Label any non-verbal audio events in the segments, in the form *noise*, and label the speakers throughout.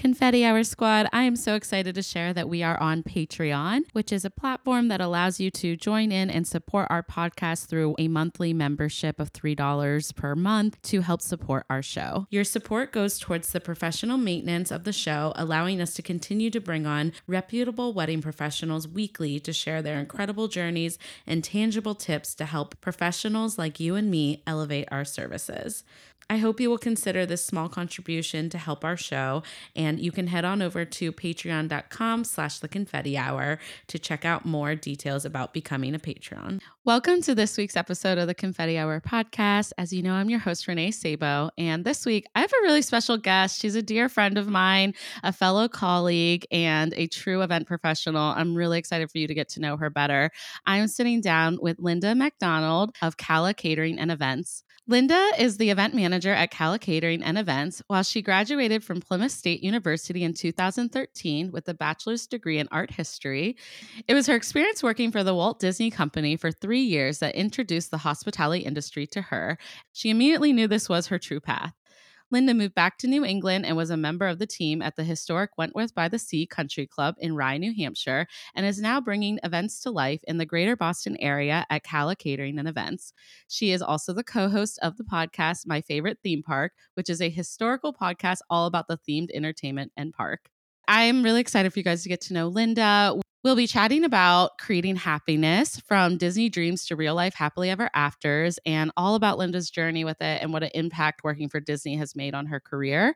Speaker 1: Confetti Hour Squad, I am so excited to share that we are on Patreon, which is a platform that allows you to join in and support our podcast through a monthly membership of $3 per month to help support our show. Your support goes towards the professional maintenance of the show, allowing us to continue to bring on reputable wedding professionals weekly to share their incredible journeys and tangible tips to help professionals like you and me elevate our services. I hope you will consider this small contribution to help our show, and you can head on over to patreon.com slash the confetti hour to check out more details about becoming a Patreon. Welcome to this week's episode of the Confetti Hour podcast. As you know, I'm your host, Renee Sabo, and this week I have a really special guest. She's a dear friend of mine, a fellow colleague, and a true event professional. I'm really excited for you to get to know her better. I'm sitting down with Linda MacDonald of Calla Catering and Events. Linda is the event manager at Calla Catering and Events. While she graduated from Plymouth State University in 2013 with a bachelor's degree in art history, it was her experience working for the Walt Disney Company for three years that introduced the hospitality industry to her. She immediately knew this was her true path. Linda moved back to New England and was a member of the team at the historic Wentworth by the Sea Country Club in Rye, New Hampshire, and is now bringing events to life in the greater Boston area at Calla Catering and Events. She is also the co host of the podcast My Favorite Theme Park, which is a historical podcast all about the themed entertainment and park. I'm really excited for you guys to get to know Linda. We'll be chatting about creating happiness from Disney dreams to real life happily ever afters and all about Linda's journey with it and what an impact working for Disney has made on her career.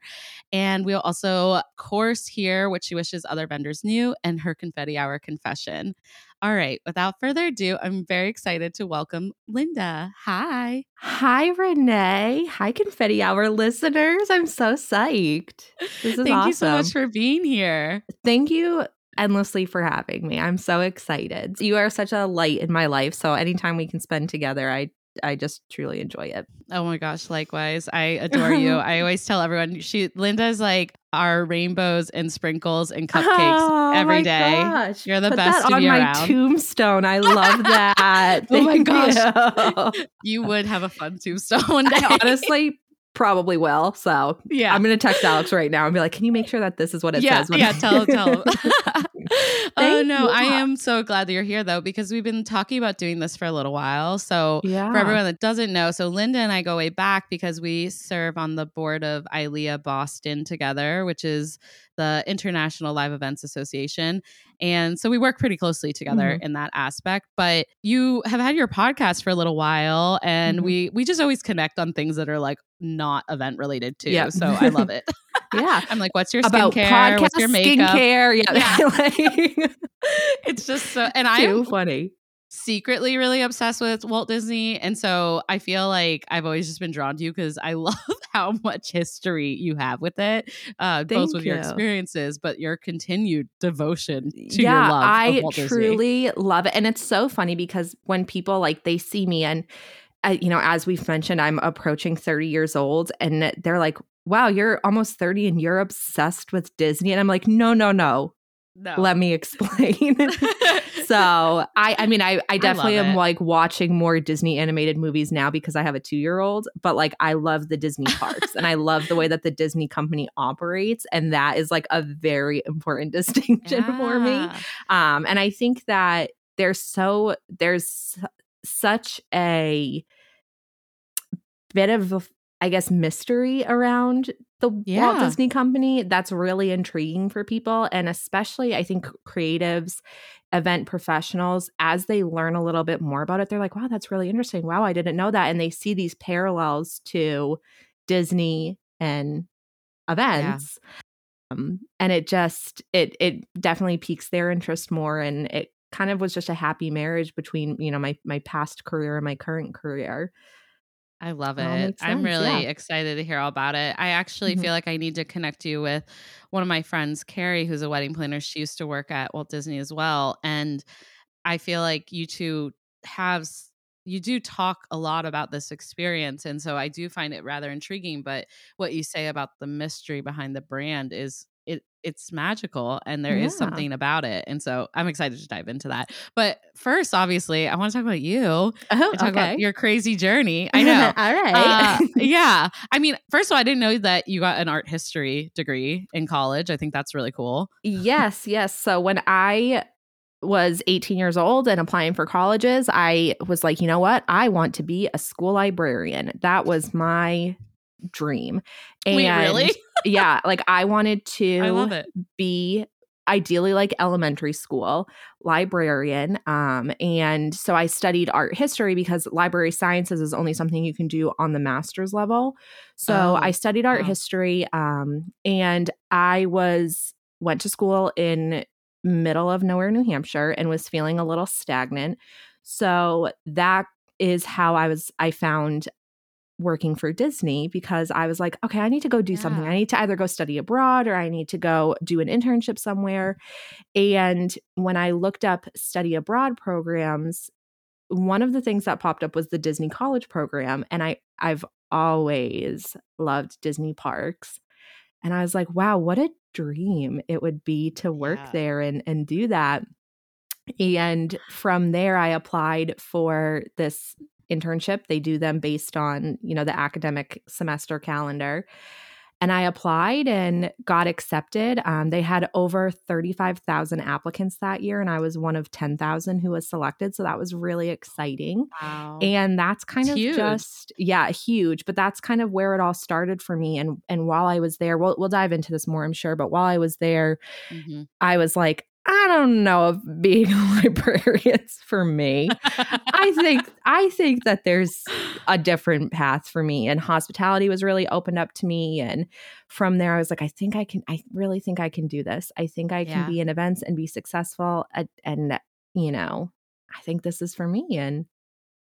Speaker 1: And we'll also, course, hear what she wishes other vendors knew and her confetti hour confession. All right, without further ado, I'm very excited to welcome Linda. Hi.
Speaker 2: Hi, Renee. Hi, Confetti Hour listeners. I'm so psyched. This is
Speaker 1: Thank
Speaker 2: awesome.
Speaker 1: you so much for being here.
Speaker 2: Thank you endlessly for having me. I'm so excited. You are such a light in my life. So anytime we can spend together, I I just truly enjoy it.
Speaker 1: Oh my gosh, likewise. I *laughs* adore you. I always tell everyone she Linda's like our rainbows and sprinkles and cupcakes every day.
Speaker 2: oh,
Speaker 1: every
Speaker 2: my
Speaker 1: day.
Speaker 2: Gosh.
Speaker 1: You're the
Speaker 2: Put
Speaker 1: best
Speaker 2: that on my
Speaker 1: around.
Speaker 2: tombstone. I love *laughs* oh that.
Speaker 1: Oh my gosh.
Speaker 2: you. *laughs*
Speaker 1: You would have a fun tombstone one day.
Speaker 2: I honestly probably will. So
Speaker 1: yeah.
Speaker 2: I'm gonna text Alex right now and be like, "Can you make sure that this is what it
Speaker 1: yeah,
Speaker 2: says?"
Speaker 1: yeah,
Speaker 2: I-
Speaker 1: tell him, tell him. *laughs* *laughs* oh no,
Speaker 2: you.
Speaker 1: I am so glad that you're here though, because we've been talking about doing this for a little while. So
Speaker 2: yeah.
Speaker 1: for everyone that doesn't know, so Linda and I go way back because we serve on the board of ILEA Boston together, which is the International Live Events Association. And so we work pretty closely together in that aspect. But you have had your podcast for a little while and
Speaker 2: Mhm.
Speaker 1: we we just always connect on things that are like not event related too.
Speaker 2: Yep.
Speaker 1: So I love *laughs* it.
Speaker 2: yeah. *laughs*
Speaker 1: I'm like, what's your
Speaker 2: About
Speaker 1: skincare?
Speaker 2: podcast
Speaker 1: what's your makeup?
Speaker 2: skincare. Yeah.
Speaker 1: Yeah. *laughs* It's just so and I
Speaker 2: too
Speaker 1: am
Speaker 2: funny.
Speaker 1: secretly really obsessed with Walt Disney. And so I feel like I've always just been drawn to you because I love how much history you have with it, uh, both with your experiences, but your continued devotion to
Speaker 2: yeah,
Speaker 1: your love
Speaker 2: I
Speaker 1: of Walt Disney.
Speaker 2: truly love it, and it's so funny because when people like they see me and. Uh, you know, as we've mentioned, I'm approaching 30 years old, and they're like, "Wow, you're almost 30 and you're obsessed with Disney." And I'm like, "No, no, no.
Speaker 1: No.
Speaker 2: Let me explain." *laughs* so I I mean I I definitely
Speaker 1: love
Speaker 2: am
Speaker 1: it.
Speaker 2: like watching more Disney animated movies now because I have a 2-year-old, but like I love the Disney parks and I *laughs* love the way that the Disney company operates and that is like a very important *laughs* distinction for me. Um and I think that there's so there's such a bit of I guess mystery around the Walt Disney Company that's really intriguing for people and especially I think creatives event professionals as they learn a little bit more about it they're like wow that's really interesting. Wow I didn't know that. And they see these parallels to Disney and events um, and it just it it definitely piques their interest more and it kind of was just a happy marriage between you know my my past career and my current career
Speaker 1: I love
Speaker 2: It.
Speaker 1: I'm really
Speaker 2: yeah.
Speaker 1: excited to hear all about it. I actually
Speaker 2: Mhm.
Speaker 1: feel like I need to connect you with one of my friends, Carrie, who's a wedding planner. She used to work at Walt Disney as well. And I feel like you two have you do talk a lot about this experience and so i do find it rather intriguing but what you say about the mystery behind the brand is it's magical and there
Speaker 2: Yeah.
Speaker 1: is something about it and so i'm excited to dive into that but first obviously i want to talk about you
Speaker 2: Oh,
Speaker 1: talk about your crazy journey i *laughs* know
Speaker 2: All right.
Speaker 1: uh, *laughs* yeah i mean first of all i didn't know that you got an art history degree in college i think that's really cool
Speaker 2: yes, yes. So when I was 18 years old and applying for colleges, I was like, you know what? I want to be a school librarian. That was my dream. And
Speaker 1: Wait, really? *laughs*
Speaker 2: yeah, like I wanted to
Speaker 1: i love it
Speaker 2: be ideally like elementary school librarian um and so i studied art history because library sciences is only something you can do on the master's level so
Speaker 1: Oh,
Speaker 2: i studied art
Speaker 1: wow.
Speaker 2: history um and i was went to school in middle of nowhere new hampshire and was feeling a little stagnant so that is how i was i found working for Disney because I was like, okay, I need to go do something. I need to either go study abroad or I need to go do an internship somewhere. And when I looked up study abroad programs, one of the things that popped up was the Disney College program. And I I've always loved Disney parks. And I was like, wow, what a dream it would be to work
Speaker 1: Yeah.
Speaker 2: there and and do that. And from there I applied for this internship. They do them based on, you know, the academic semester calendar. And I applied and got accepted. Um, they had over 35,000 applicants that year, and I was one of 10,000 who was selected. So that was really exciting.
Speaker 1: wow
Speaker 2: And that's kind
Speaker 1: It's
Speaker 2: of
Speaker 1: huge.
Speaker 2: just yeah, huge. But that's kind of where it all started for me. And and while I was there, we'll we'll dive into this more, I'm sure. But while I was there,
Speaker 1: Mhm.
Speaker 2: I was like, I don't know if being a *laughs* librarian's for me. I think I think that there's a different path for me and hospitality was really opened up to me and from there I was like I think I can I really think I can do this. I think I can
Speaker 1: Yeah.
Speaker 2: be in events and be successful at, and you know, I think this is for me and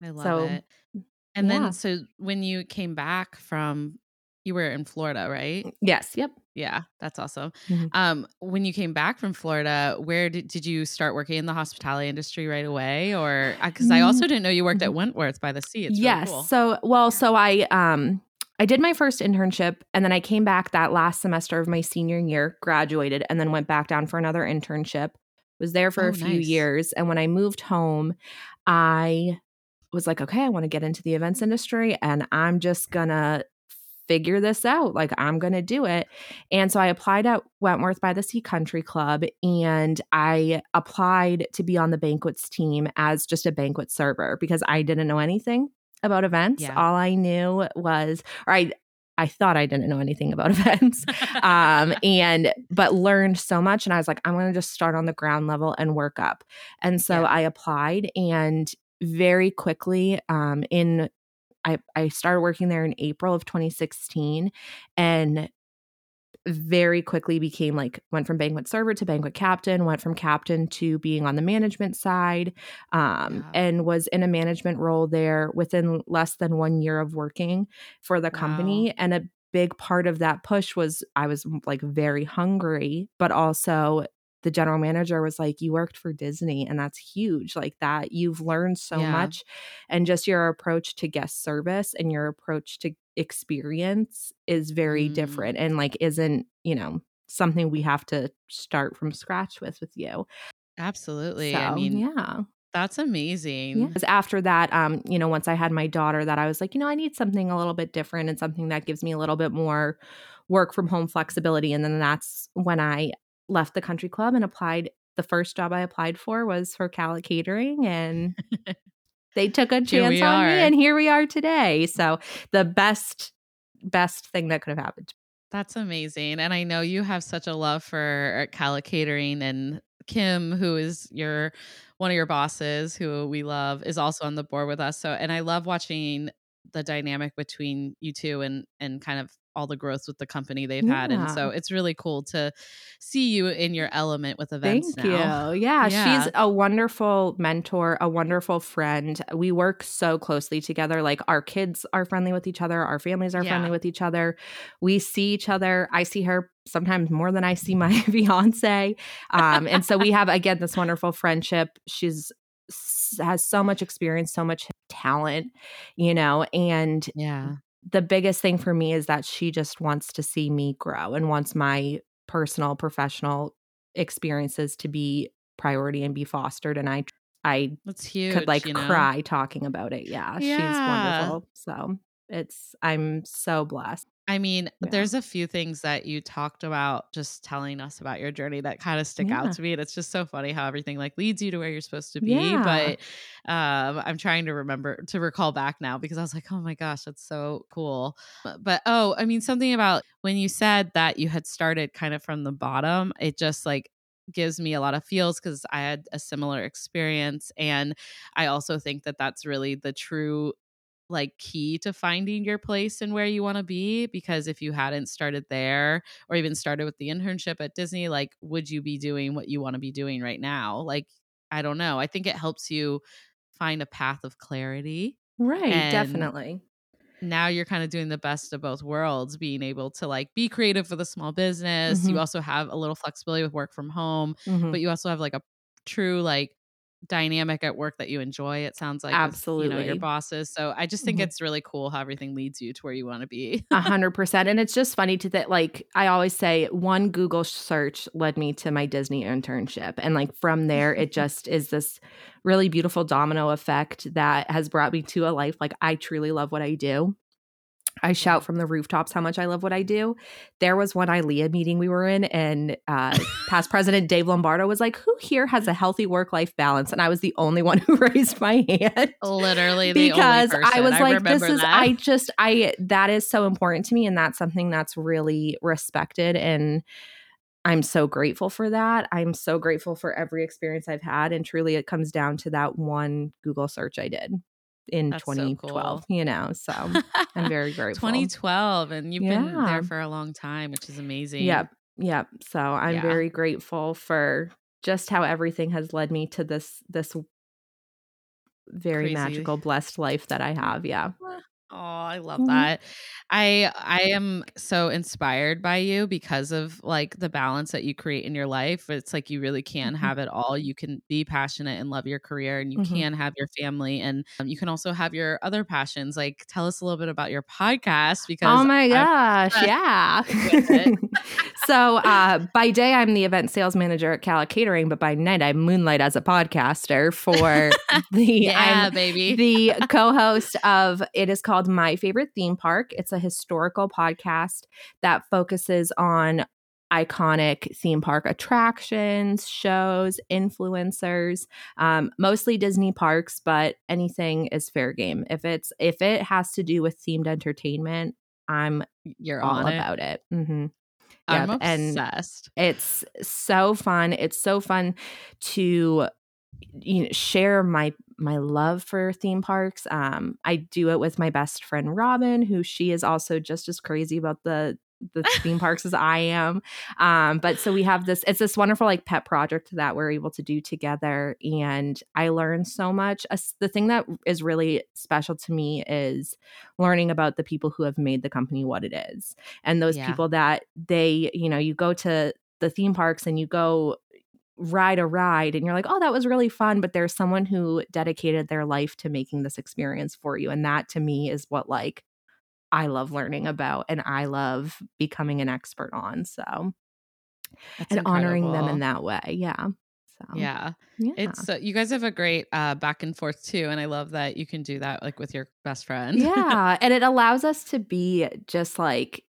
Speaker 1: I love
Speaker 2: So,
Speaker 1: it. Mm, and
Speaker 2: yeah.
Speaker 1: then, so when you came back from, you were in Florida, right?
Speaker 2: yes, yep.
Speaker 1: Yeah, that's awesome.
Speaker 2: Mhm.
Speaker 1: Um, when you came back from Florida, where did, did you start working in the hospitality industry right away, or because I also didn't know you worked at
Speaker 2: Mhm.
Speaker 1: Wentworth by the sea. It's really
Speaker 2: yes.
Speaker 1: cool.
Speaker 2: So, well, so I um I did my first internship and then I came back that last semester of my senior year, graduated and then went back down for another internship. Was there for
Speaker 1: Oh,
Speaker 2: a few
Speaker 1: nice.
Speaker 2: years and when I moved home, I was like, okay, I want to get into the events industry and I'm just going to figure this out. Like I'm going to do it. And so I applied at Wentworth by the Sea Country Club and I applied to be on the banquets team as just a banquet server because I didn't know anything about events.
Speaker 1: Yeah.
Speaker 2: All I knew was or I I thought I didn't know anything about *laughs* events. um *laughs* and but learned so much and I was like I'm going to just start on the ground level and work up. And so
Speaker 1: Yeah.
Speaker 2: I applied and very quickly um in I, I started working there in April of 2016 and very quickly became like went from banquet server to banquet captain went from captain to being on the management side um,
Speaker 1: Wow.
Speaker 2: and was in a management role there within less than one year of working for the company
Speaker 1: Wow.
Speaker 2: and a big part of that push was i was like very hungry but also the general manager was like you worked for disney and that's huge like that you've learned so
Speaker 1: Yeah.
Speaker 2: much and just your approach to guest service and your approach to experience is very
Speaker 1: Mm.
Speaker 2: different and like isn't you know something we have to start from scratch with with you
Speaker 1: Absolutely.
Speaker 2: so
Speaker 1: I mean,
Speaker 2: yeah
Speaker 1: that's amazing.
Speaker 2: yeah. 'Cause after that, um, you know, once I had my daughter, that I was like, you know, I need something a little bit different and something that gives me a little bit more work from home flexibility. And then that's when I left the country club and applied. The first job I applied for was for Calla Catering, and *laughs* they took a chance on
Speaker 1: are.
Speaker 2: me, and here we are today. So the best, best thing that could have happened.
Speaker 1: That's amazing. And I know you have such a love for uh, Calla Catering and Kim, who is your one of your bosses who we love, is also on the board with us. So and I love watching the dynamic between you two and and kind of all the growth with the company they've had. And so it's really cool to see you in your element with events
Speaker 2: Thank
Speaker 1: now.
Speaker 2: you. Yeah,
Speaker 1: Yeah.
Speaker 2: she's a wonderful mentor, a wonderful friend. We work so closely together. Like our kids are friendly with each other, our families are friendly with each other. We see each other. I see her sometimes more than I see my *laughs* fiance. Um, and so we *laughs* have again this wonderful friendship. She's has so much experience, so much talent, you know, and
Speaker 1: Yeah.
Speaker 2: The biggest thing for me is that she just wants to see me grow and wants my personal professional experiences to be priority and be fostered and I I
Speaker 1: That's huge.
Speaker 2: could like
Speaker 1: you know?
Speaker 2: cry talking about it. Yeah, she's wonderful. So, it's I'm so blessed.
Speaker 1: I mean,
Speaker 2: Yeah.
Speaker 1: there's a few things that you talked about just telling us about your journey that kind of stick
Speaker 2: Yeah.
Speaker 1: out to me. And it's just so funny how everything like leads you to where you're supposed to be.
Speaker 2: Yeah.
Speaker 1: But um, I'm trying to remember to recall back now because I was like, oh my gosh, that's so cool. But, but oh, I mean, something about when you said that you had started kind of from the bottom, it just like gives me a lot of feels because I had a similar experience. And I also think that that's really the true like key to finding your place and where you want to be because if you hadn't started there or even started with the internship at Disney like would you be doing what you want to be doing right now like I don't know I think it helps you find a path of clarity
Speaker 2: Right,
Speaker 1: And-
Speaker 2: definitely.
Speaker 1: now you're kind of doing the best of both worlds being able to like be creative for the small business
Speaker 2: Mhm.
Speaker 1: you also have a little flexibility with work from home
Speaker 2: Mhm.
Speaker 1: but you also have like a true like dynamic at work that you enjoy it sounds like with, you know your bosses so i just think
Speaker 2: Mhm.
Speaker 1: it's really cool how everything leads you to where you want to be
Speaker 2: A *laughs* hundred percent. And it's just funny to that. Like I always say, one Google search led me to my Disney internship, and like from there, it *laughs* just is this really beautiful domino effect that has brought me to a life. Like I truly love what I do. I shout from the rooftops how much I love what I do. There was one ILEA meeting we were in, and uh, past *laughs* president Dave Lombardo was like, "Who here has a healthy work life balance?" And I was the only one *laughs* who raised my hand
Speaker 1: literally the
Speaker 2: because
Speaker 1: only
Speaker 2: I was like, this is
Speaker 1: that.
Speaker 2: I just I that is so important to me, and that's something that's really respected, and I'm so grateful for that. I'm so grateful for every experience I've had, and truly, it comes down to that one Google search I did in
Speaker 1: That's so
Speaker 2: 2012.
Speaker 1: cool.
Speaker 2: You know, so I'm *laughs* very grateful.
Speaker 1: 2012 and you've been there for a long time which is amazing
Speaker 2: Yep, yep. So I'm
Speaker 1: Yeah.
Speaker 2: very grateful for just how everything has led me to this this very
Speaker 1: Crazy.
Speaker 2: magical, blessed life that I have. Yeah.
Speaker 1: Oh, I love
Speaker 2: Mhm.
Speaker 1: that. I I am so inspired by you because of like the balance that you create in your life. It's like you really can
Speaker 2: Mhm.
Speaker 1: have it all. You can be passionate and love your career and you
Speaker 2: Mhm.
Speaker 1: can have your family and um, you can also have your other passions. Like tell us a little bit about your podcast because
Speaker 2: Oh my gosh, *laughs* yeah. *laughs* so uh, by day, I'm the event sales manager at Calla Catering, but by night, I moonlight as a podcaster for *laughs* the.
Speaker 1: yeah,
Speaker 2: I'm
Speaker 1: baby.
Speaker 2: the co-host of it is called My Favorite Theme Park. It's a historical podcast that focuses on iconic theme park attractions, shows, influencers, um, mostly Disney parks, but anything is fair game. If it's if it has to do with themed entertainment, I'm
Speaker 1: You're
Speaker 2: all
Speaker 1: it.
Speaker 2: about it. hmm
Speaker 1: I'm
Speaker 2: Yep, and-
Speaker 1: obsessed.
Speaker 2: It's so fun. It's so fun to you know share my my love for theme parks. Um, I do it with my best friend Robin, who she is also just as crazy about the the *laughs* theme parks as I am. Um, but so we have this, it's this wonderful like pet project that we're able to do together. And I learn so much. As- The thing that is really special to me is learning about the people who have made the company what it is. And those
Speaker 1: Yeah.
Speaker 2: people that they, you know, you go to the theme parks and you go ride a ride and you're like, oh, that was really fun. But there's someone who dedicated their life to making this experience for you. And that to me is what like I love learning about and I love becoming an expert on. So
Speaker 1: That's
Speaker 2: and honoring them in that way. Yeah. So
Speaker 1: Yeah.
Speaker 2: yeah.
Speaker 1: It's uh, you guys have a great uh back and forth too and I love that you can do that like with your best friend.
Speaker 2: yeah. *laughs* And it allows us to be just like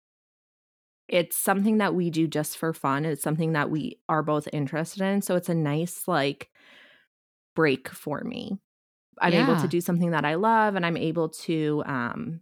Speaker 2: it's something that we do just for fun. It's something that we are both interested in. So it's a nice like break for me. I'm able to do something that I love and I'm able to um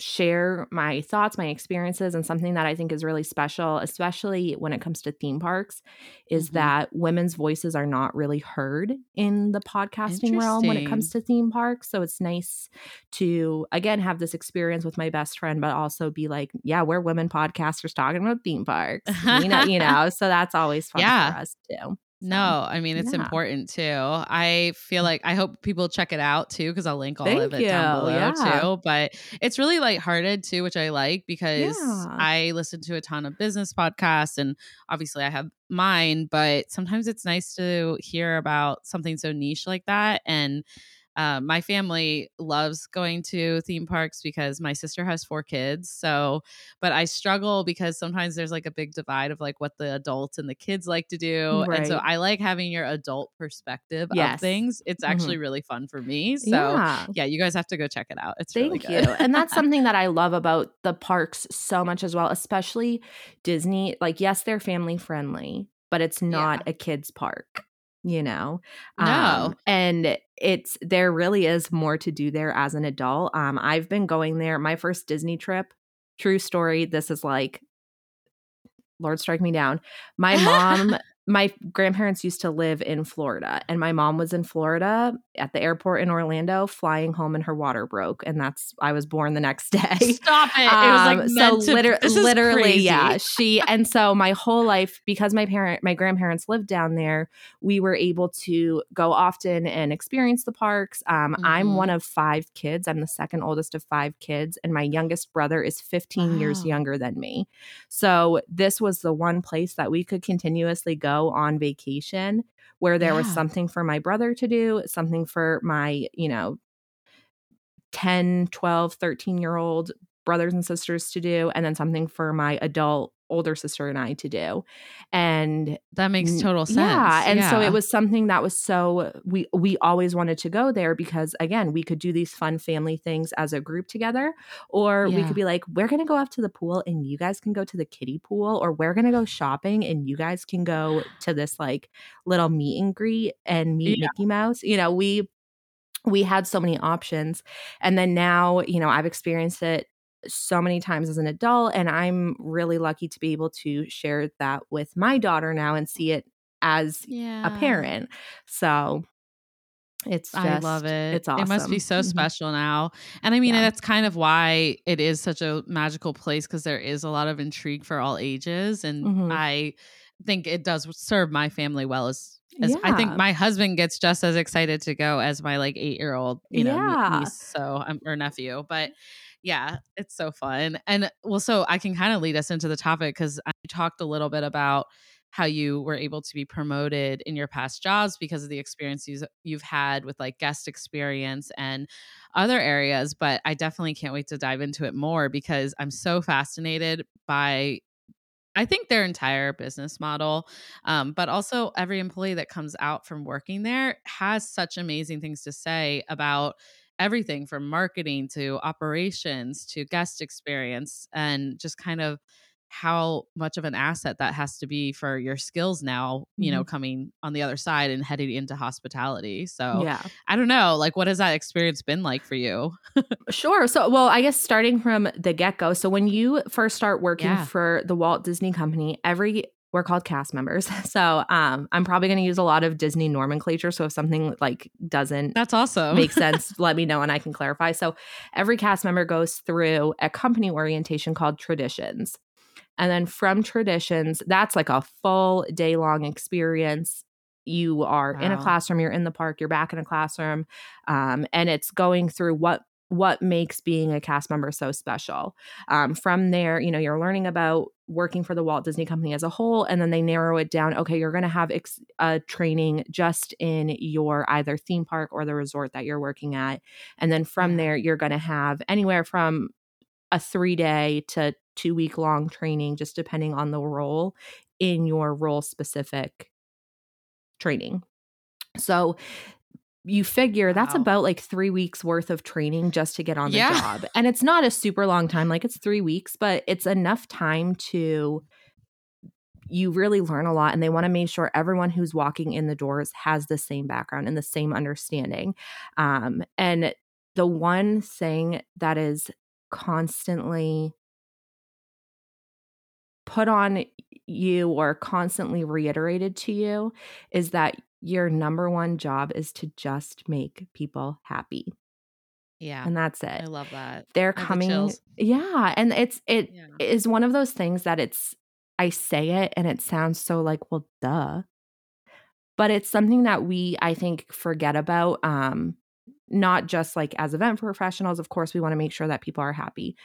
Speaker 2: share my thoughts, my experiences, and something that I think is really special, especially when it comes to theme parks, is
Speaker 1: Mhm.
Speaker 2: that women's voices are not really heard in the podcasting realm when it comes to theme parks. So it's nice to, again, have this experience with my best friend, but also be like, yeah, we're women podcasters talking about theme parks. you know, you *laughs* know, so that's always fun
Speaker 1: Yeah.
Speaker 2: for us too.
Speaker 1: No, I mean it's
Speaker 2: yeah.
Speaker 1: important too. I feel like I hope people check it out too because I'll link all
Speaker 2: Thank
Speaker 1: of it down below
Speaker 2: Yeah.
Speaker 1: too. But it's really lighthearted too, which I like because
Speaker 2: Yeah.
Speaker 1: I listen to a ton of business podcasts and obviously I have mine, but sometimes it's nice to hear about something so niche like that and uh, my family loves going to theme parks because my sister has four kids. So, but I struggle because sometimes there's like a big divide of like what the adults and the kids like to do.
Speaker 2: Right.
Speaker 1: And so I like having your adult perspective
Speaker 2: Yes.
Speaker 1: of things. It's
Speaker 2: Mhm.
Speaker 1: actually really fun for me. So,
Speaker 2: yeah.
Speaker 1: yeah, you guys have to go check it out. It's
Speaker 2: Thank
Speaker 1: really good.
Speaker 2: you. and that's *laughs* something that I love about the parks so much as well, especially Disney. Like, yes, they're family friendly, but it's not a kids park, you know? Um,
Speaker 1: No.
Speaker 2: and it's there really is more to do there as an adult. Um, I've been going there. My first Disney trip, true story. This is like Lord strike me down. My *laughs* mom, my grandparents used to live in Florida, and my mom was in Florida at the airport in Orlando, flying home, and her water broke, and that's I was born the next *laughs* day.
Speaker 1: Stop it. It was like
Speaker 2: Um, so
Speaker 1: to,
Speaker 2: liter-
Speaker 1: this
Speaker 2: literally,
Speaker 1: crazy.
Speaker 2: yeah. She and so my whole life, because my parent, my grandparents lived down there, we were able to go often and experience the parks. Um, I'm
Speaker 1: Mhm.
Speaker 2: one of five kids. I'm the second oldest of five kids, and my youngest brother is 15 years younger than me. So this was the one place that we could continuously go on vacation where there was something for my brother to do, something for my, you know, 10, 12, 13 year old brothers and sisters to do, and then something for my adult older sister and I to do. And
Speaker 1: That makes total sense.
Speaker 2: yeah, and so it was something that was so we we always wanted to go there because again, we could do these fun family things as a group together or we could be like we're going to go up to the pool and you guys can go to the kiddie pool or we're going to go *sighs* shopping and you guys can go to this like little meet and greet and meet
Speaker 1: Yeah.
Speaker 2: Mickey Mouse. You know, we we had so many options and then now, you know, I've experienced it so many times as an adult and i'm really lucky to be able to share that with my daughter now and see it as
Speaker 1: yeah.
Speaker 2: a parent so it's just
Speaker 1: I love it.
Speaker 2: it's awesome
Speaker 1: It must be so
Speaker 2: Mhm.
Speaker 1: special now. And I mean,
Speaker 2: Yeah.
Speaker 1: that's kind of why it is such a magical place because there is a lot of intrigue for all ages. And
Speaker 2: Mhm.
Speaker 1: I think it does serve my family well as. As I think my husband gets just as excited to go as my like eight year old, you know,
Speaker 2: Yeah.
Speaker 1: niece, so um, or nephew. But yeah, it's so fun. And well, so I can kind of lead us into the topic because I talked a little bit about how you were able to be promoted in your past jobs because of the experiences you've had with like guest experience and other areas. But I definitely can't wait to dive into it more because I'm so fascinated by. I think their entire business model, um, but also every employee that comes out from working there has such amazing things to say about everything from marketing to operations to guest experience and just kind of how much of an asset that has to be for your skills now, you know, mm-hmm. coming on the other side and heading into hospitality. So
Speaker 2: yeah
Speaker 1: I don't know, like what has that experience been like for you? *laughs*
Speaker 2: Sure. So, well, I guess starting from the get go. So, when you first start working
Speaker 1: Yeah.
Speaker 2: for the Walt Disney Company, every we're called cast members. *laughs* So, um, I'm probably going to use a lot of Disney nomenclature. So, if something like doesn't
Speaker 1: That's awesome.
Speaker 2: make *laughs* sense, let me know and I can clarify. So, every cast member goes through a company orientation called Traditions. And then from Traditions, that's like a full day long experience. You are in a classroom, you're in the park, you're back in a classroom, um, and it's going through what what makes being a cast member so special. Um, from there, you know, you're learning about working for the Walt Disney Company as a whole, and then they narrow it down. Okay, you're going to have ex- uh, training just in your either theme park or the resort that you're working at, and then from there, you're going to have anywhere from a three day to two week long training, just depending on the role in your role specific training. So you figure that's about like three weeks worth of training just to get on the
Speaker 1: Yeah.
Speaker 2: job. And it's not a super long time, like it's three weeks, but it's enough time to you really learn a lot and they want to make sure everyone who's walking in the doors has the same background and the same understanding um, and the one thing that is constantly put on you or constantly reiterated to you is that your number one job is to just make people happy
Speaker 1: yeah.
Speaker 2: and that's it.
Speaker 1: I love that.
Speaker 2: they're
Speaker 1: have the
Speaker 2: coming yeah and it's it
Speaker 1: Yeah.
Speaker 2: is one of those things that it's I say it and it sounds so like, well, duh. But it's something that we, I think, forget about. Um, not just like as event professionals, of course, we want to make sure that people are happy.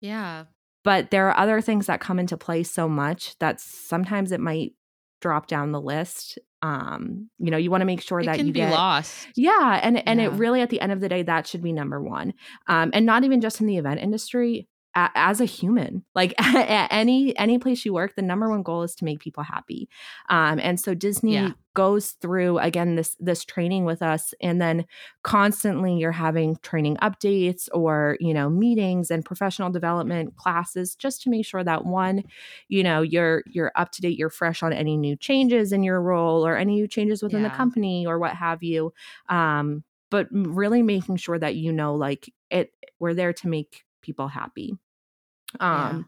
Speaker 1: Yeah.
Speaker 2: But there are other things that come into play so much that sometimes it might drop down the list um you know you want to make sure
Speaker 1: it
Speaker 2: that
Speaker 1: can
Speaker 2: you
Speaker 1: be
Speaker 2: get
Speaker 1: lost.
Speaker 2: yeah and and it really at the end of the day that should be number one um and not even just in the event industry a- as a human like *laughs* at any any place you work the number one goal is to make people happy. Um and so disney
Speaker 1: Yeah.
Speaker 2: goes through again this this training with us and then constantly you're having training updates or you know meetings and professional development classes just to make sure that one you know you're you're up to date you're fresh on any new changes in your role or any new changes within the company or what have you. Um but really making sure that you know like it we're there to make people happy. Um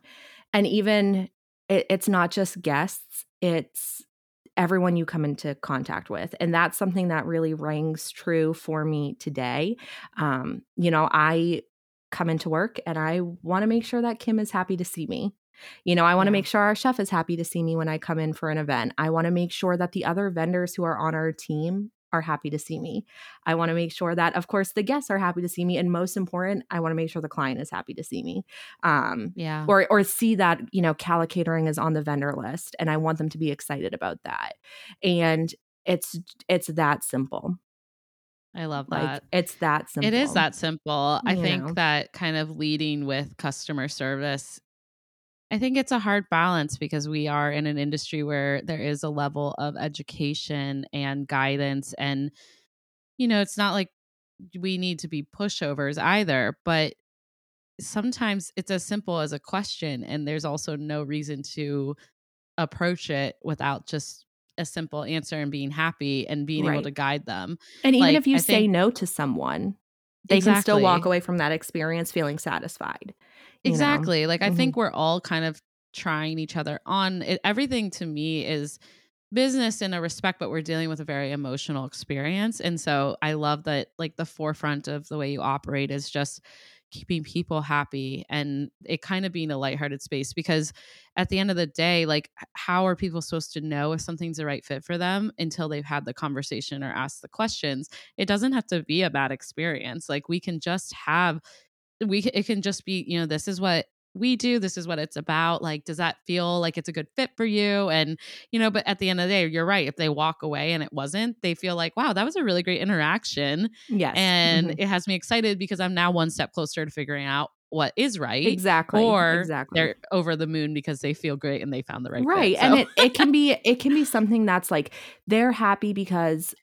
Speaker 2: and even it, it's not just guests it's everyone you come into contact with and that's something that really rings true for me today. Um you know i come into work and i want to make sure that kim is happy to see me. You know i want to
Speaker 1: Yeah.
Speaker 2: make sure our chef is happy to see me when i come in for an event. I want to make sure that the other vendors who are on our team are happy to see me i want to make sure that of course the guests are happy to see me and most important i want to make sure the client is happy to see me um
Speaker 1: Yeah.
Speaker 2: or or see that you know Calla Catering is on the vendor list, and I want them to be excited about that. And it's it's that simple.
Speaker 1: I love
Speaker 2: Like
Speaker 1: that.
Speaker 2: it's that simple.
Speaker 1: It is that simple. I think
Speaker 2: know?
Speaker 1: that kind of leading with customer service, I think it's a hard balance because we are in an industry where there is a level of education and guidance. And, you know, it's not like we need to be pushovers either, but sometimes it's as simple as a question. And there's also no reason to approach it without just a simple answer and being happy and being able to guide them.
Speaker 2: And even
Speaker 1: like,
Speaker 2: if you
Speaker 1: I
Speaker 2: say
Speaker 1: think-
Speaker 2: no to someone, they can still walk away from that experience feeling satisfied. you know?
Speaker 1: Exactly. Like I
Speaker 2: Mhm.
Speaker 1: think we're all kind of trying each other on. It, everything to me is business in a respect, but we're dealing with a very emotional experience. And so I love that like the forefront of the way you operate is just keeping people happy and it kind of being a lighthearted space because at the end of the day, like how are people supposed to know if something's the right fit for them until they've had the conversation or asked the questions? It doesn't have to be a bad experience. Like we can just have we it can just be you know this is what we do this is what it's about like does that feel like it's a good fit for you and you know but at the end of the day you're right if they walk away and it wasn't they feel like wow that was a really great interaction
Speaker 2: Yes.
Speaker 1: and
Speaker 2: Mhm.
Speaker 1: it has me excited because i'm now one step closer to figuring out what is right
Speaker 2: exactly.
Speaker 1: or
Speaker 2: exactly.
Speaker 1: they're over the moon because they feel great and they found the right fit.
Speaker 2: right and it, it can be it can be something that's like they're happy because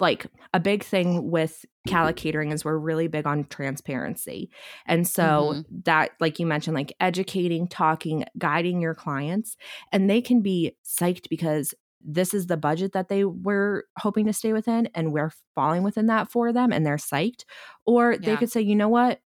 Speaker 2: like a big thing with Calla Catering is we're really big on transparency. And so mm-hmm. that like you mentioned like educating, talking, guiding your clients and they can be psyched because this is the budget that they were hoping to stay within and we're falling within that for them and they're psyched or they could say, "You know what?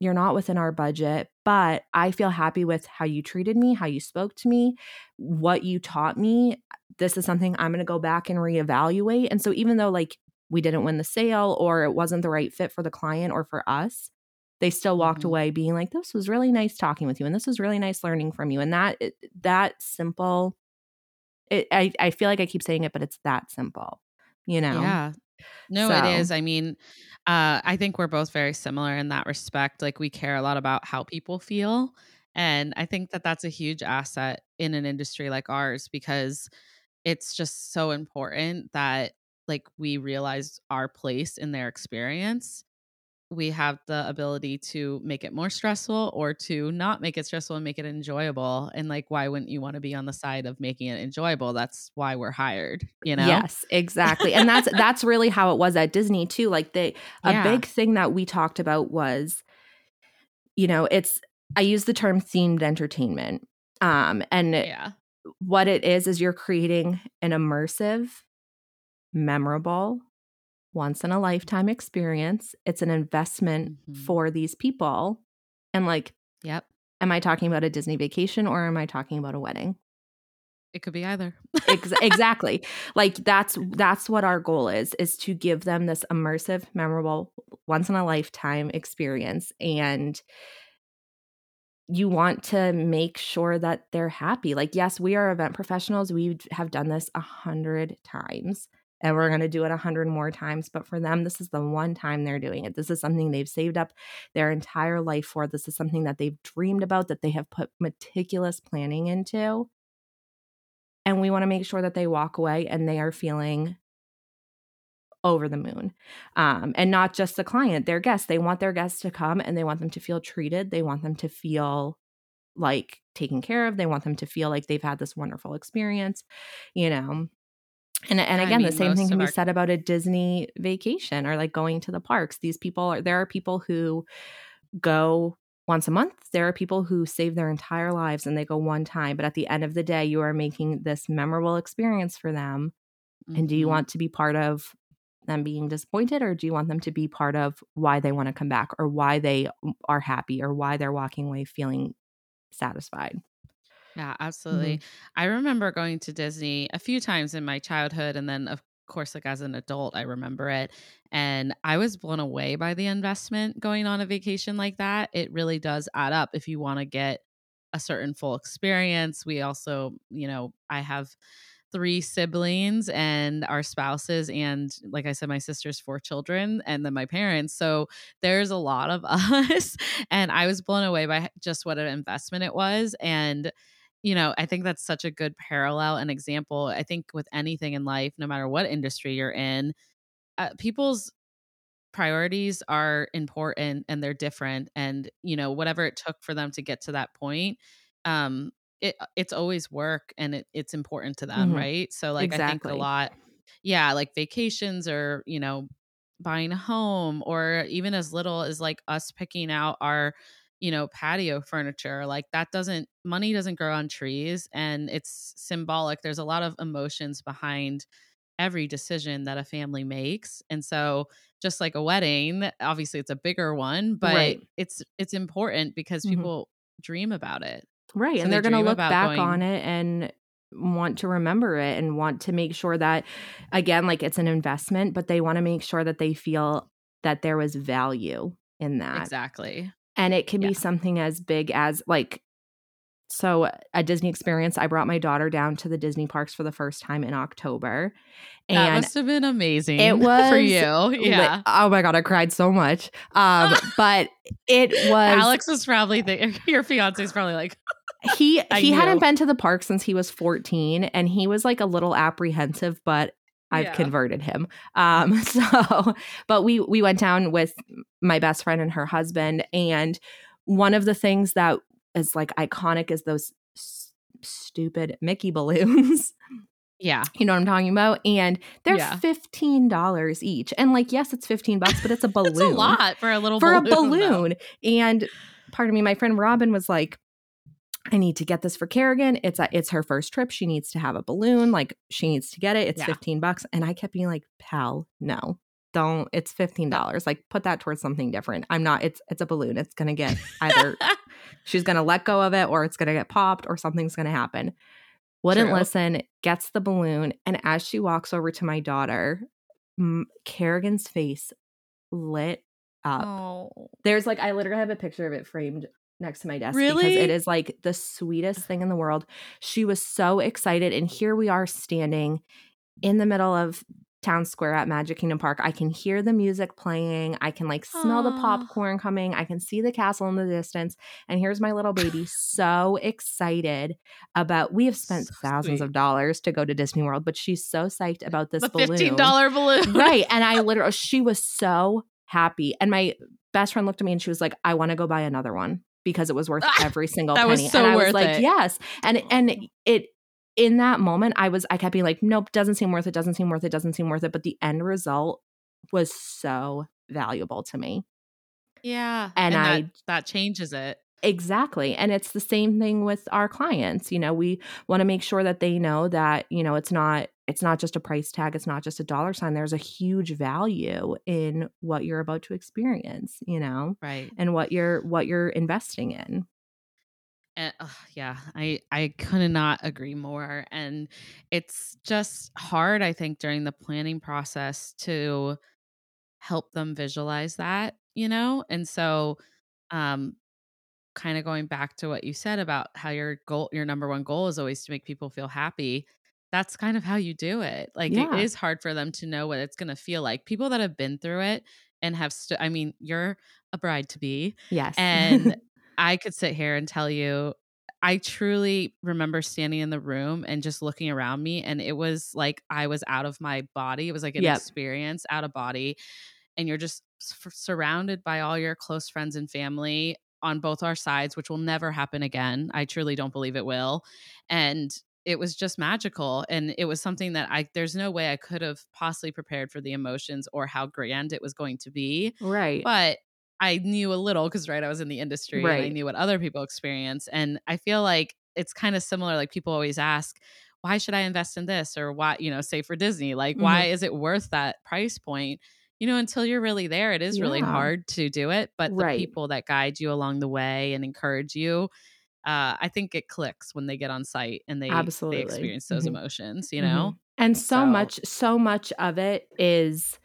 Speaker 2: You're not within our budget, but I feel happy with how you treated me, how you spoke to me, what you taught me. This is something I'm going to go back and reevaluate. And so, even though like we didn't win the sale or it wasn't the right fit for the client or for us, they still walked
Speaker 1: Mhm.
Speaker 2: away being like, "This was really nice talking with you, and this was really nice learning from you." And that that simple, it, I I feel like I keep saying it, but it's that simple, you know?
Speaker 1: Yeah. No,
Speaker 2: So-
Speaker 1: it is. I mean, uh, I think we're both very similar in that respect. Like, we care a lot about how people feel. And I think that that's a huge asset in an industry like ours because it's just so important that, like, we realize our place in their experience. We have the ability to make it more stressful or to not make it stressful and make it enjoyable. And, like, why wouldn't you want to be on the side of making it enjoyable? That's why we're hired, you know?
Speaker 2: Yes, exactly. And that's that's really how it was at Disney too. Like they a
Speaker 1: Yeah.
Speaker 2: big thing that we talked about was you know, it's I use the term themed entertainment. Um and
Speaker 1: Yeah.
Speaker 2: What it is is you're creating an immersive, memorable, once in a lifetime experience. It's an investment
Speaker 1: Mhm.
Speaker 2: for these people. And like
Speaker 1: Yep.
Speaker 2: am I talking about a Disney vacation or am I talking about a wedding?
Speaker 1: It could be either.
Speaker 2: Ex- *laughs* exactly like that's that's what our goal is is to give them this immersive memorable once in a lifetime experience and you want to make sure that they're happy like yes we are event professionals we have done this a hundred times and we're going to do it a hundred more times but for them this is the one time they're doing it. This is something they've saved up their entire life for. This is something that they've dreamed about that they have put meticulous planning into. And we want to make sure that they walk away and they are feeling over the moon. Um, and not just the client, their guests. They want their guests to come and they want them to feel treated. They want them to feel like taken care of. They want them to feel like they've had this wonderful experience, you know. And and again, mean, the same thing can be our- said about a Disney vacation or like going to the parks. These people are there are people who go once a month. There are people who save their entire lives and they go one time, but at the end of the day, you are making this memorable experience for them. Mm-hmm. And do you mm-hmm. want to be part of them being disappointed or do you want them to be part of why they want to come back or why they are happy or why they're walking away feeling satisfied?
Speaker 1: Yeah, absolutely. Mm-hmm. I remember going to Disney a few times in my childhood and then of course like as an adult I remember it and I was blown away by the investment going on a vacation like that. It really does add up if you want to get a certain full experience. We also, you know, I have three siblings and our spouses and like i said my sister's four children and then my parents so there's a lot of *laughs* us and i was blown away by just what an investment it was and you know i think that's such a good parallel and example i think with anything in life no matter what industry you're in uh, people's priorities are important and they're different and you know whatever it took for them to get to that point um it uh, it's always work and it, it's important to them, mm-hmm. right? So like exactly. I think a lot yeah, like vacations or, you know, buying a home or even as little as like us picking out our you know patio furniture like that doesn't money doesn't grow on trees and it's symbolic there's a lot of emotions behind every decision that a family makes and so just like a wedding obviously it's a bigger one but right. it's it's important because mm-hmm. people dream about it
Speaker 2: Right. So and they're they going to look back going, on it and want to remember it and want to make sure that, again, like it's an investment, but they want to make sure that they feel that there was value in that.
Speaker 1: Exactly.
Speaker 2: And it can yeah. be something as big as like, so a Disney experience. I brought my daughter down to the Disney parks for the first time in October.
Speaker 1: And that must have been amazing. *laughs* It was for you. Yeah.
Speaker 2: oh my god, I cried so much. Um, *laughs* but it was
Speaker 1: Alex was probably the, *laughs* your fiance is probably like
Speaker 2: he he hadn't been to the park since he was 14 and he was like a little apprehensive but I've yeah. converted him. Um *laughs* so but we we went down with my best friend and her husband and one of the things that is like iconic is those s- stupid Mickey balloons. *laughs*
Speaker 1: Yeah.
Speaker 2: You know what I'm talking about? And they're yeah. $15 each. And like, yes, it's 15 bucks, but it's a balloon. *laughs* it's a
Speaker 1: lot for a little
Speaker 2: for
Speaker 1: balloon,
Speaker 2: a balloon. Though. And pardon me, my friend Robin was like, I need to get this for Kerrigan. It's a, it's her first trip. She needs to have a balloon. Like she needs to get it. It's yeah. 15 bucks. And I kept being like, pal, no, don't. It's $15. Like put that towards something different. I'm not, it's, it's a balloon. It's going to get either *laughs* she's going to let go of it or it's going to get popped or something's going to happen. Wouldn't True. listen, gets the balloon. And as she walks over to my daughter, M- Kerrigan's face lit up. Oh. There's like, I literally have a picture of it framed next to my desk
Speaker 1: really?
Speaker 2: because it is like the sweetest thing in the world. She was so excited and here we are standing in the middle of town square at Magic Kingdom Park. I can hear the music playing. I can like smell Aww. the popcorn coming. I can see the castle in the distance. And here's my little baby *sighs* so excited about we have spent so thousands sweet. of dollars to go to Disney World, but she's so psyched about this the balloon.
Speaker 1: $15 balloon.
Speaker 2: right. And I *laughs* literally she was so happy. And my best friend looked at me and she was like, I want to go buy another one because it was worth ah, every single
Speaker 1: that
Speaker 2: penny.
Speaker 1: Was so
Speaker 2: and I
Speaker 1: worth
Speaker 2: was like,
Speaker 1: it.
Speaker 2: yes. And and it in that moment, I was I kept being like, nope, doesn't seem worth it, doesn't seem worth it, doesn't seem worth it. But the end result was so valuable to me.
Speaker 1: Yeah. And, and I that, that changes it.
Speaker 2: Exactly. And it's the same thing with our clients. You know, we want to make sure that they know that, you know, it's not it's not just a price tag, it's not just a dollar sign. There's a huge value in what you're about to experience, you know.
Speaker 1: Right.
Speaker 2: And what you're what you're investing in.
Speaker 1: And, uh, yeah, I I could not agree more and it's just hard I think during the planning process to help them visualize that, you know? And so um kind of going back to what you said about how your goal your number one goal is always to make people feel happy that's kind of how you do it like yeah. it is hard for them to know what it's going to feel like people that have been through it and have st- i mean you're a bride to be
Speaker 2: yes
Speaker 1: and *laughs* i could sit here and tell you I truly remember standing in the room and just looking around me, and it was like I was out of my body. It was like an
Speaker 2: Yep.
Speaker 1: experience out of body, and you're just surrounded by all your close friends and family on both our sides, which will never happen again. I truly don't believe it will, and it was just magical and it was something that i there's no way i could have possibly prepared for the emotions or how grand it was going to be
Speaker 2: Right.
Speaker 1: but I knew a little because right, I was in the industry and I knew what other people experience. And I feel like it's kind of similar. Like people always ask, why should I invest in this? Or why, you know, say for Disney, like,
Speaker 2: Mhm.
Speaker 1: why is it worth that price point? You know, until you're really there, it is really hard to do it. But
Speaker 2: Right.
Speaker 1: the people that guide you along the way and encourage you, uh, I think it clicks when they get on site and they
Speaker 2: Absolutely.
Speaker 1: they experience those
Speaker 2: Mhm.
Speaker 1: emotions, you
Speaker 2: Mhm.
Speaker 1: know?
Speaker 2: And so,
Speaker 1: So-
Speaker 2: much, so much of it is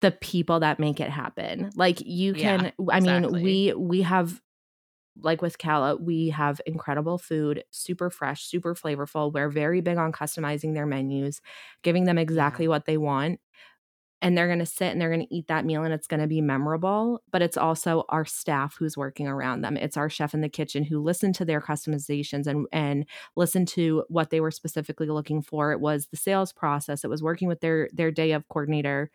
Speaker 2: the people that make it happen. Like you
Speaker 1: Yeah,
Speaker 2: can, I mean,
Speaker 1: exactly.
Speaker 2: we we have like with Calla, we have incredible food, super fresh, super flavorful. We're very big on customizing their menus, giving them exactly what they want. And they're going to sit and they're going to eat that meal and it's going to be memorable. But it's also our staff who's working around them. It's our chef in the kitchen who listened to their customizations and, and listened to what they were specifically looking for. It was the sales process, it was working with their, their day of coordinator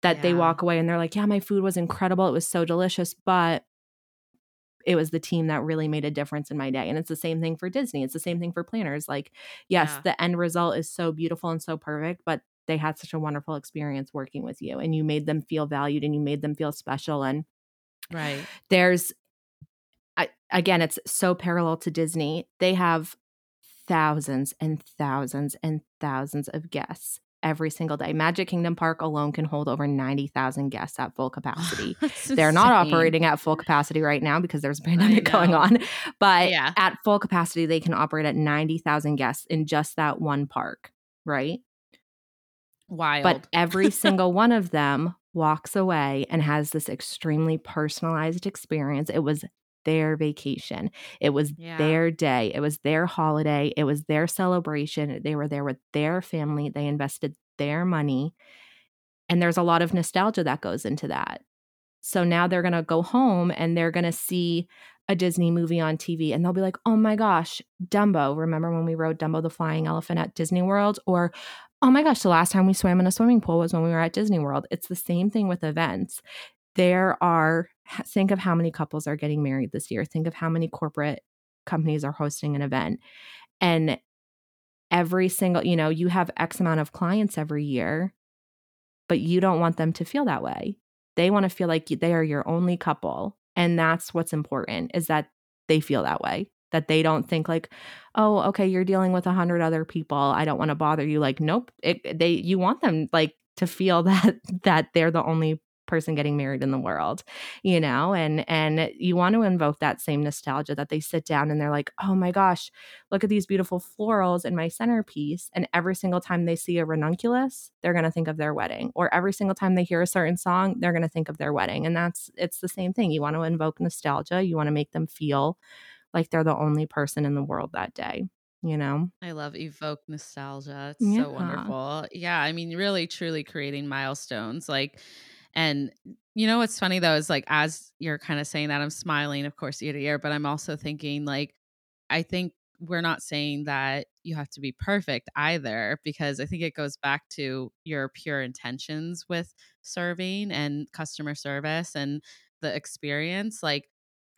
Speaker 2: that they walk away and they're like, yeah, my food was incredible. It was so delicious. But it was the team that really made a difference in my day. And it's the same thing for Disney. It's the same thing for planners. Like, yes,
Speaker 1: Yeah.
Speaker 2: the end result is so beautiful and so perfect, but they had such a wonderful experience working with you and you made them feel valued and you made them feel special. And
Speaker 1: Right.
Speaker 2: there's, I, again, it's so parallel to Disney. They have thousands and thousands and thousands of guests every single day. Magic Kingdom Park alone can hold over 90,000 guests at full capacity. *laughs* They're not operating at full capacity right now because there's a pandemic going on. But
Speaker 1: Yeah.
Speaker 2: at full capacity, they can operate at 90,000 guests in just that one park, right?
Speaker 1: Wild.
Speaker 2: But every single one of them walks away and has this extremely personalized experience. It was their vacation, it was
Speaker 1: Yeah.
Speaker 2: their day, it was their holiday, it was their celebration. They were there with their family, they invested their money. And there's a lot of nostalgia that goes into that. So now they're going to go home and they're going to see a Disney movie on TV and they'll be like, oh my gosh, Dumbo. Remember when we rode Dumbo the Flying Elephant at Disney World? Or, oh my gosh, the last time we swam in a swimming pool was when we were at Disney World. It's the same thing with events. There are, think of how many couples are getting married this year. Think of how many corporate companies are hosting an event. And every single, you know, you have X amount of clients every year, but you don't want them to feel that way. They want to feel like they are your only couple. And that's what's important is that they feel that way. That they don't think like, oh, okay, you're dealing with a hundred other people. I don't want to bother you. Like, nope. It, they you want them like to feel *laughs* that that they're the only person getting married in the world you know and and you want to invoke that same nostalgia that they sit down and they're like oh my gosh look at these beautiful florals in my centerpiece and every single time they see a ranunculus they're going to think of their wedding or every single time they hear a certain song they're going to think of their wedding and that's it's the same thing you want to invoke nostalgia you want to make them feel like they're the only person in the world that day you know
Speaker 1: I love evoke nostalgia. It's
Speaker 2: Yeah.
Speaker 1: so wonderful. Yeah, I mean, really, truly creating milestones. Like, and you know what's funny though is like as you're kind of saying that, I'm smiling, of course, ear to ear, but I'm also thinking like, I think we're not saying that you have to be perfect either, because I think it goes back to your pure intentions with serving and customer service and the experience. Like,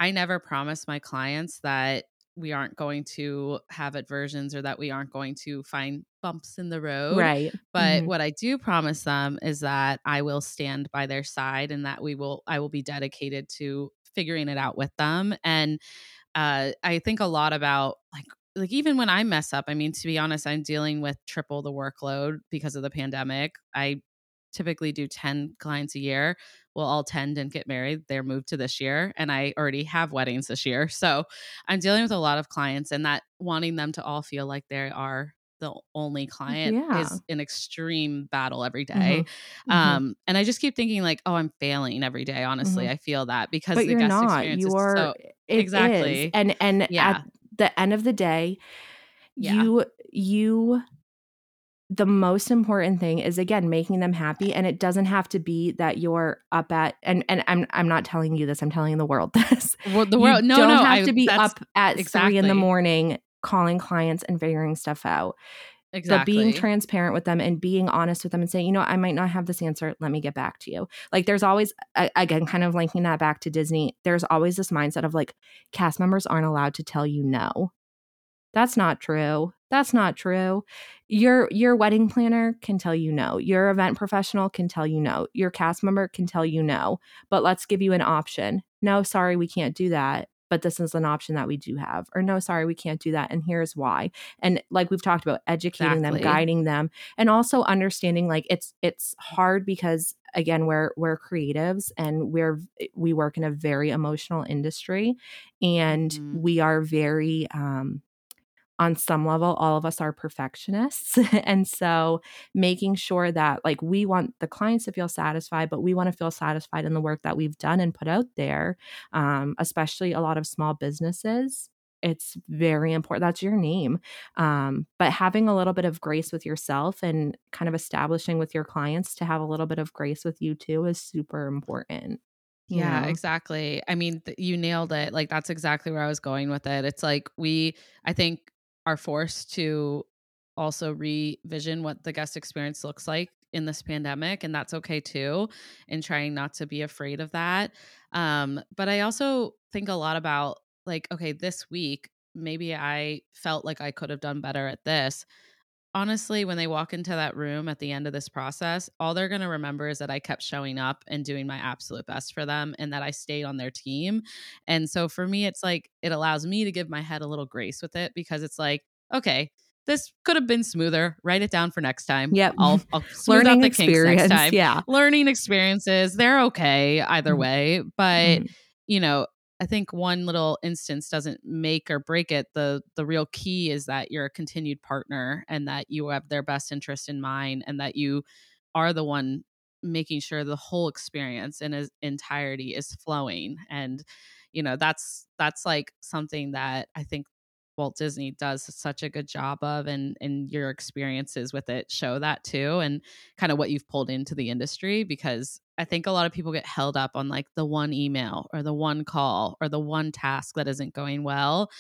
Speaker 1: I never promise my clients that we aren't going to have aversions or that we aren't going to find bumps in the road.
Speaker 2: right
Speaker 1: But
Speaker 2: Mhm.
Speaker 1: what I do promise them is that I will stand by their side and that we will I will be dedicated to figuring it out with them. And uh I think a lot about like like even when I mess up, I mean to be honest, I'm dealing with triple the workload because of the pandemic. I typically do 10 clients a year. Well, all 10 didn't get married. They're moved to this year and I already have weddings this year. *laughs* So I'm dealing with a lot of clients and that wanting them to all feel like they are the only client
Speaker 2: Yeah.
Speaker 1: is an extreme battle every day.
Speaker 2: Mhm.
Speaker 1: Um, and I just keep thinking like, oh, I'm failing every day. Honestly,
Speaker 2: Mhm.
Speaker 1: I feel that because
Speaker 2: but
Speaker 1: the guest
Speaker 2: not
Speaker 1: experience
Speaker 2: you're
Speaker 1: is so Exactly.
Speaker 2: is. and and
Speaker 1: Yeah.
Speaker 2: at the end of the day
Speaker 1: Yeah.
Speaker 2: you you the most important thing is again making them happy and it doesn't have to be that you're up at and and I'm I'm not telling you this I'm telling the world *laughs* this
Speaker 1: well, the world
Speaker 2: you
Speaker 1: no
Speaker 2: don't
Speaker 1: no
Speaker 2: have
Speaker 1: I,
Speaker 2: to be up at
Speaker 1: exactly.
Speaker 2: three in the morning calling clients and figuring stuff out
Speaker 1: exactly
Speaker 2: but being transparent with them and being honest with them and saying you know I might not have this answer let me get back to you like there's always again kind of linking that back to Disney there's always this mindset of like cast members aren't allowed to tell you no that's not true. That's not true. Your your wedding planner can tell you no. Your event professional can tell you no. Your cast member can tell you no. But let's give you an option. No, sorry, we can't do that. But this is an option that we do have. Or no, sorry, we can't do that. And here's why. And like we've talked about, educating
Speaker 1: Exactly.
Speaker 2: them, guiding them, and also understanding like it's it's hard because again, we're we're creatives and we're we work in a very emotional industry and
Speaker 1: Mhm.
Speaker 2: we are very um on some level all of us are perfectionists *laughs* and so making sure that like we want the clients to feel satisfied but we want to feel satisfied in the work that we've done and put out there um, especially a lot of small businesses it's very important that's your name um, but having a little bit of grace with yourself and kind of establishing with your clients to have a little bit of grace with you too is super important
Speaker 1: Yeah,
Speaker 2: know?
Speaker 1: exactly. I mean, th- you nailed it. Like that's exactly where I was going with it. It's like we I think are forced to also revision what the guest experience looks like in this pandemic and that's okay too and trying not to be afraid of that. Um but I also think a lot about like okay, this week maybe I felt like I could have done better at this honestly, when they walk into that room at the end of this process, all they're going to remember is that I kept showing up and doing my absolute best for them and that I stayed on their team. And so for me, it's like it allows me to give my head a little grace with it because it's like, okay, this could have been smoother. Write it down for next time.
Speaker 2: Yep.
Speaker 1: I'll, *laughs* I'll smooth
Speaker 2: learning
Speaker 1: out the kinks next time.
Speaker 2: yeah
Speaker 1: Learning experiences, they're okay either
Speaker 2: Mhm.
Speaker 1: way. But,
Speaker 2: Mhm.
Speaker 1: you know, I think one little instance doesn't make or break it. The the real key is that you're a continued partner and that you have their best interest in mind and that you are the one making sure the whole experience in its entirety is flowing. And you know, that's that's like something that I think Walt Disney does such a good job of and and your experiences with it show that too and kind of what you've pulled into the industry because I think a lot of people get held up on like the one email or the one call or the one task that isn't going well.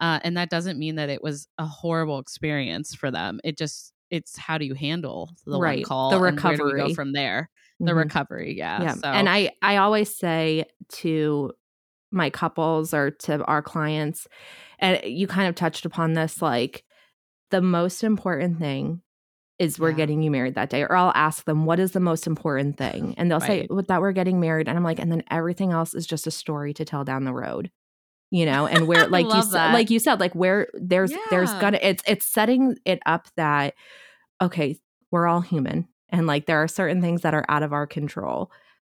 Speaker 1: Uh, and that doesn't mean that it was a horrible experience for them. It just, it's how do you handle the one
Speaker 2: Right.
Speaker 1: call
Speaker 2: The
Speaker 1: and where do we go
Speaker 2: recovery.
Speaker 1: from there? The
Speaker 2: Mhm.
Speaker 1: recovery. Yeah.
Speaker 2: yeah
Speaker 1: So,
Speaker 2: and i i always say to my couples or to our clients and you kind of touched upon this like the most important thing is we're
Speaker 1: Yeah.
Speaker 2: getting you married that day or i'll ask them what is the most important thing and they'll say
Speaker 1: Right.
Speaker 2: "Well, that we're getting married and i'm like and then everything else is just a story to tell down the road you know and where *laughs* like you said
Speaker 1: that.
Speaker 2: like you said like where there's there's gonna it's it's setting it up that okay we're all human and like there are certain things that are out of our control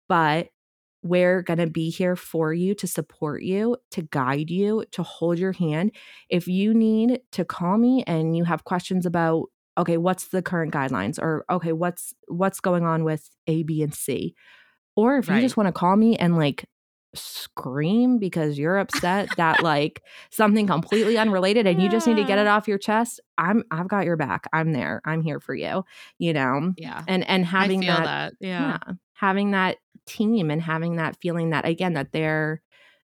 Speaker 2: but we're going to be here for you to support you, to guide you, to hold your hand. If you need to call me and you have questions about okay, what's the current guidelines or okay, what's what's going on with A, B and C? Or if you just want to call me and like scream because you're upset that like something completely unrelated and you just need to get it *laughs* off your chest, I'm I've got your back. I'm there. I'm here for you, you know.
Speaker 1: yeah.
Speaker 2: And and having
Speaker 1: I feel
Speaker 2: that
Speaker 1: that. Yeah.
Speaker 2: yeah having that team and having that feeling that again that they're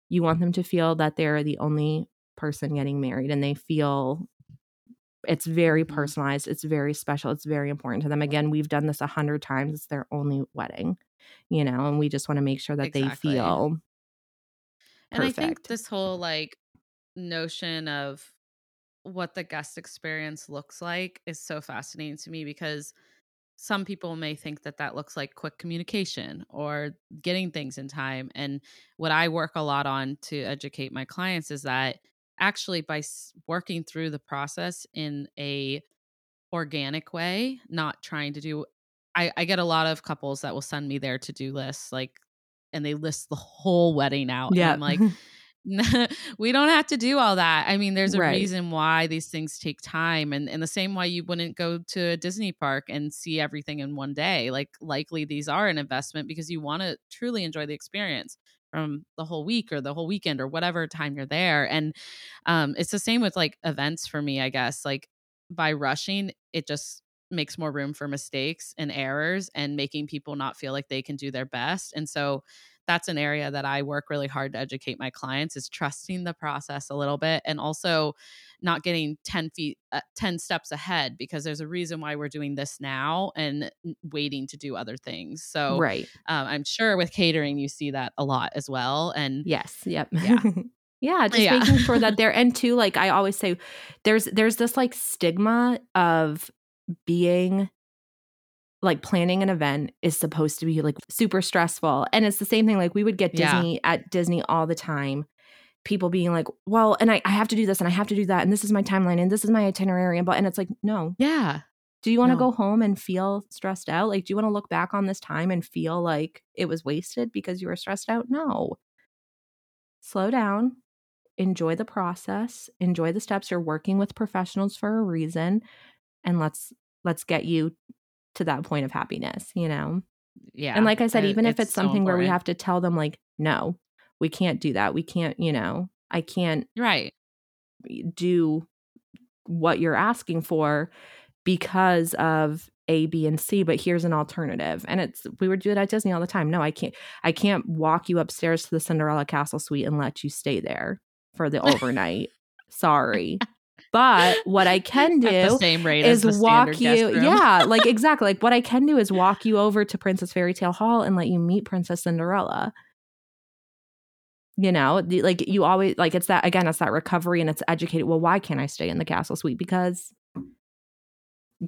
Speaker 2: you want them to feel that they're the only person getting married and they feel it's very
Speaker 1: Mhm.
Speaker 2: personalized it's very special it's very important to them again we've done this a hundred times it's their only wedding you know and we just want to make sure that
Speaker 1: Exactly.
Speaker 2: they feel
Speaker 1: And I think this whole like notion of what the guest experience looks like is so fascinating to me because some people may think that that looks like quick communication or getting things in time. And what I work a lot on to educate my clients is that actually by working through the process in a organic way, not trying to do I, I get a lot of couples that will send me their to-do lists like and they list the whole wedding out.
Speaker 2: yeah
Speaker 1: And I'm like, *laughs* *laughs* we don't have to do all that. I mean, there's a
Speaker 2: Right.
Speaker 1: reason why these things take time. And in the same way you wouldn't go to a Disney park and see everything in one day. Like likely these are an investment because you want to truly enjoy the experience from the whole week or the whole weekend or whatever time you're there. And um it's the same with like events for me, I guess. Like by rushing, it just makes more room for mistakes and errors and making people not feel like they can do their best. And so that's an area that I work really hard to educate my clients is trusting the process a little bit and also not getting 10 feet uh, 10 steps ahead because there's a reason why we're doing this now and waiting to do other things. So
Speaker 2: right.
Speaker 1: Um, I'm sure with catering you see that a lot as well and
Speaker 2: Yes, yep. Yeah. *laughs* Yeah, just yeah. making sure that *laughs* they're and too like I always say there's there's this like stigma of being like planning an event is supposed to be like super stressful. And it's the same thing. Like we would get Disney yeah. at Disney all the time. People being like, well, and I, I have to do this and I have to do that. And this is my timeline and this is my itinerary. And, and it's like, no.
Speaker 1: Yeah.
Speaker 2: Do you want to no. go home and feel stressed out? Like, do you want to look back on this time and feel like it was wasted because you were stressed out? No. Slow down, enjoy the process, enjoy the steps. You're working with professionals for a reason. And let's let's get you to that point of happiness, you know?
Speaker 1: Yeah.
Speaker 2: And like I said, even if it's something so where we have to tell them, like, no, we can't do that. We can't, you know, I can't
Speaker 1: right
Speaker 2: do what you're asking for because of A, B, and C, but here's an alternative. And it's we would do it at Disney all the time. No, I can't I can't walk you upstairs to the Cinderella Castle suite and let you stay there for the *laughs* overnight. Sorry. But what I *laughs* can do
Speaker 1: same rate
Speaker 2: is
Speaker 1: walk
Speaker 2: you. Yeah, *laughs* like exactly. Like what I can do is walk you over to Princess Fairy Tale Hall and let you meet Princess Cinderella. You know, like you always like it's that again, it's that recovery and it's educated. Well, why can't I stay in the castle suite? Because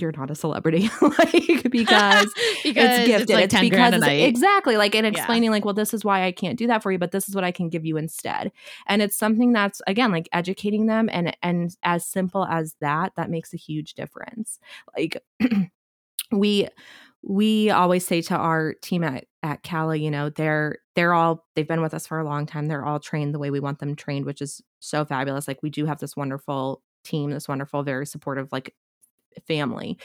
Speaker 2: you're not a celebrity *laughs* like *laughs* because, because it's gifted
Speaker 1: it's, like
Speaker 2: it's because exactly like and explaining yeah. like well this is why i can't do that for you but this is what i can give you instead and it's something that's again like educating them and and as simple as that that makes a huge difference like *clears throat* we we always say to our team at at Calla, you know, they're they're all they've been with us for a long time. They're all trained the way we want them trained, which is so fabulous. Like we do have this wonderful team, this wonderful, very supportive, like family.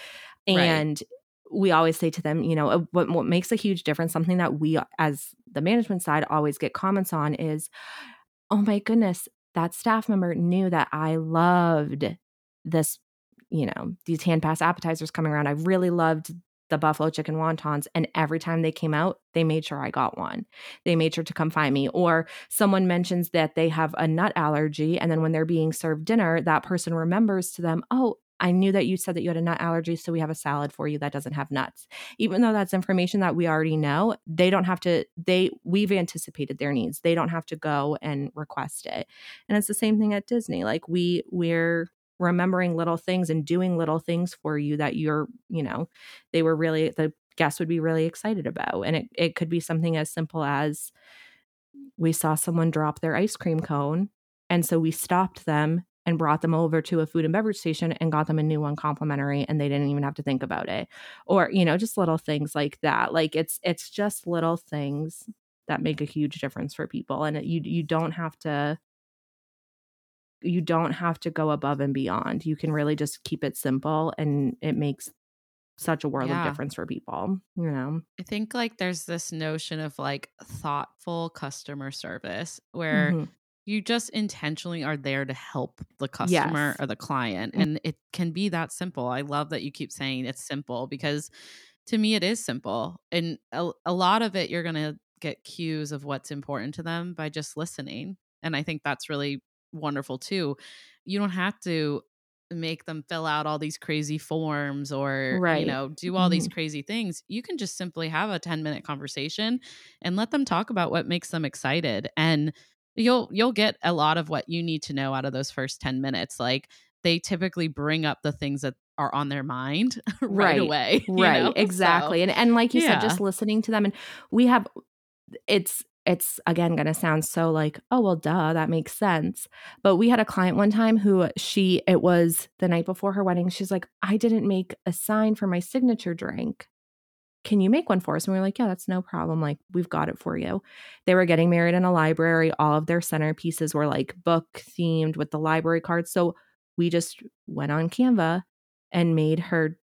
Speaker 2: And right. we always say to them, you know, uh, what, what makes a huge difference, something that we as the management side always get comments on is, oh my goodness, that staff member knew that I loved this, you know, these hand pass appetizers coming around. I really loved the buffalo chicken wontons and every time they came out they made sure i got one they made sure to come find me or someone mentions that they have a nut allergy and then when they're being served dinner that person remembers to them oh I knew that you said that you had a nut allergy, so we have a salad for you that doesn't have nuts. Even though that's information that we already know, they don't have to, they, we've anticipated their needs. They don't have to go and request it. And it's the same thing at Disney. Like we, we're, remembering little things and doing little things for you that you're, you know, they were really the guests would be really excited about. And it, it could be something as simple as we saw someone drop their ice cream cone. And so we stopped them and brought them over to a food and beverage station and got them a new one complimentary and they didn't even have to think about it. Or you know just little things like that. Like it's it's just little things that make a huge difference for people and it, you you don't have to you don't have to go above and beyond. You can really just keep it simple and it makes such a world yeah. of difference for people you know?
Speaker 1: I think like there's this notion of like thoughtful customer service where mm-hmm you just intentionally are there to help the customer yes. or the client mm. and it can be that simple i love that you keep saying it's simple because to me it is simple and a, a lot of it you're going to get cues of what's important to them by just listening and i think that's really wonderful too you don't have to make them fill out all these crazy forms or right. you know do all mm-hmm. these crazy things you can just simply have a 10 minute conversation and let them talk about what makes them excited and you'll you'll get a lot of what you need to know out of those first 10 minutes like they typically bring up the things that are on their mind *laughs* right, right away *laughs*
Speaker 2: right know? exactly so, and and like you yeah. said just listening to them and we have it's it's again going to sound so like oh well duh that makes sense but we had a client one time who she it was the night before her wedding she's like i didn't make a sign for my signature drink can you make one for us? And we are like, yeah, that's no problem. Like, we've got it for you. They were getting married in a library. All of their centerpieces were like book themed with the library cards. So we just went on Canva and made her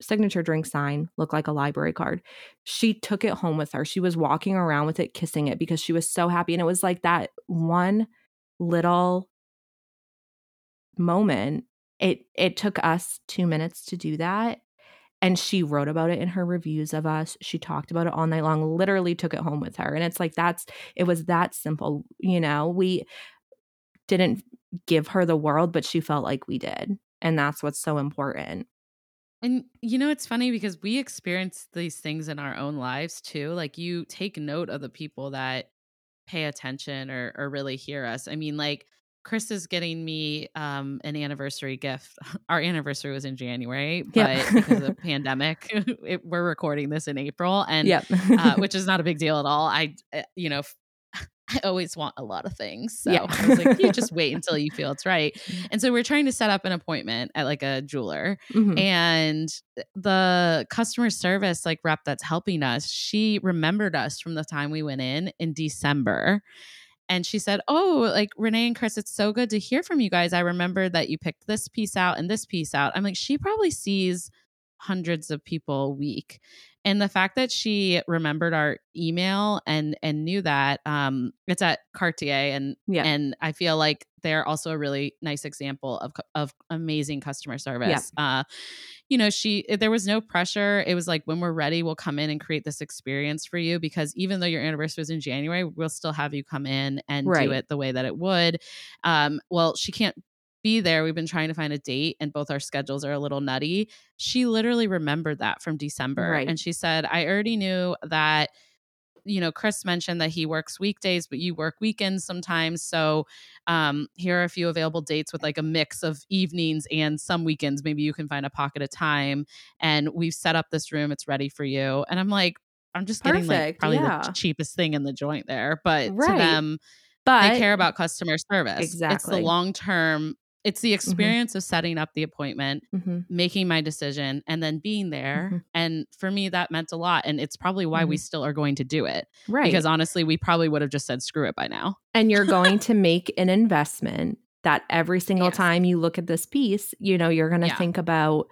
Speaker 2: signature drink sign look like a library card. She took it home with her. She was walking around with it, kissing it because she was so happy. And it was like that one little moment. It it took us two minutes to do that and she wrote about it in her reviews of us. She talked about it all night long literally took it home with her. And it's like that's it was that simple you know? We didn't give her the world but she felt like we did. And that's what's so important.
Speaker 1: And you know, it's funny because we experience these things in our own lives too. Like you take note of the people that pay attention or or really hear us. I mean, like Chris is getting me um, an anniversary gift. *laughs* Our anniversary was in January, but yep. because of the *laughs* pandemic, *laughs* it, we're recording this in April, and yep. uh, which is not a big deal at all. I, uh, you know, I always want a lot of things. So yeah. I was like, you just wait until you feel it's right. And so we're trying to set up an appointment at like a jeweler. Mm-hmm. And the customer service like rep that's helping us, she remembered us from the time we went in in December. And she said, Oh, like Renee and Chris, it's so good to hear from you guys. I remember that you picked this piece out and this piece out. I'm like, she probably sees hundreds of people a week and the fact that she remembered our email and and knew that um it's at Cartier and yeah. and I feel like they're also a really nice example of of amazing customer service. Yeah. Uh you know, she there was no pressure. It was like when we're ready, we'll come in and create this experience for you because even though your anniversary was in January, we'll still have you come in and right. do it the way that it would. Um well, she can't be there. We've been trying to find a date and both our schedules are a little nutty. She literally remembered that from December. Right. And she said, I already knew that, you know, Chris mentioned that he works weekdays, but you work weekends sometimes. So um, here are a few available dates with like a mix of evenings and some weekends. Maybe you can find a pocket of time. And we've set up this room, it's ready for you. And I'm like, I'm just Perfect. getting like probably yeah. the cheapest thing in the joint there. But right. to them, but they care about customer service. Exactly. It's the long term it's the mm-hmm. experience mm-hmm. of setting up the appointment, mm-hmm. making my decision, and then being there. Mm-hmm. And for me, that meant a lot. And it's probably why we mm-hmm. still are going to do it. Right. Because honestly, we probably would have just said, screw it by now.
Speaker 2: And you're going to *laughs* make an investment that every single yes. time you look at this piece, you know, you're going to yeah. think about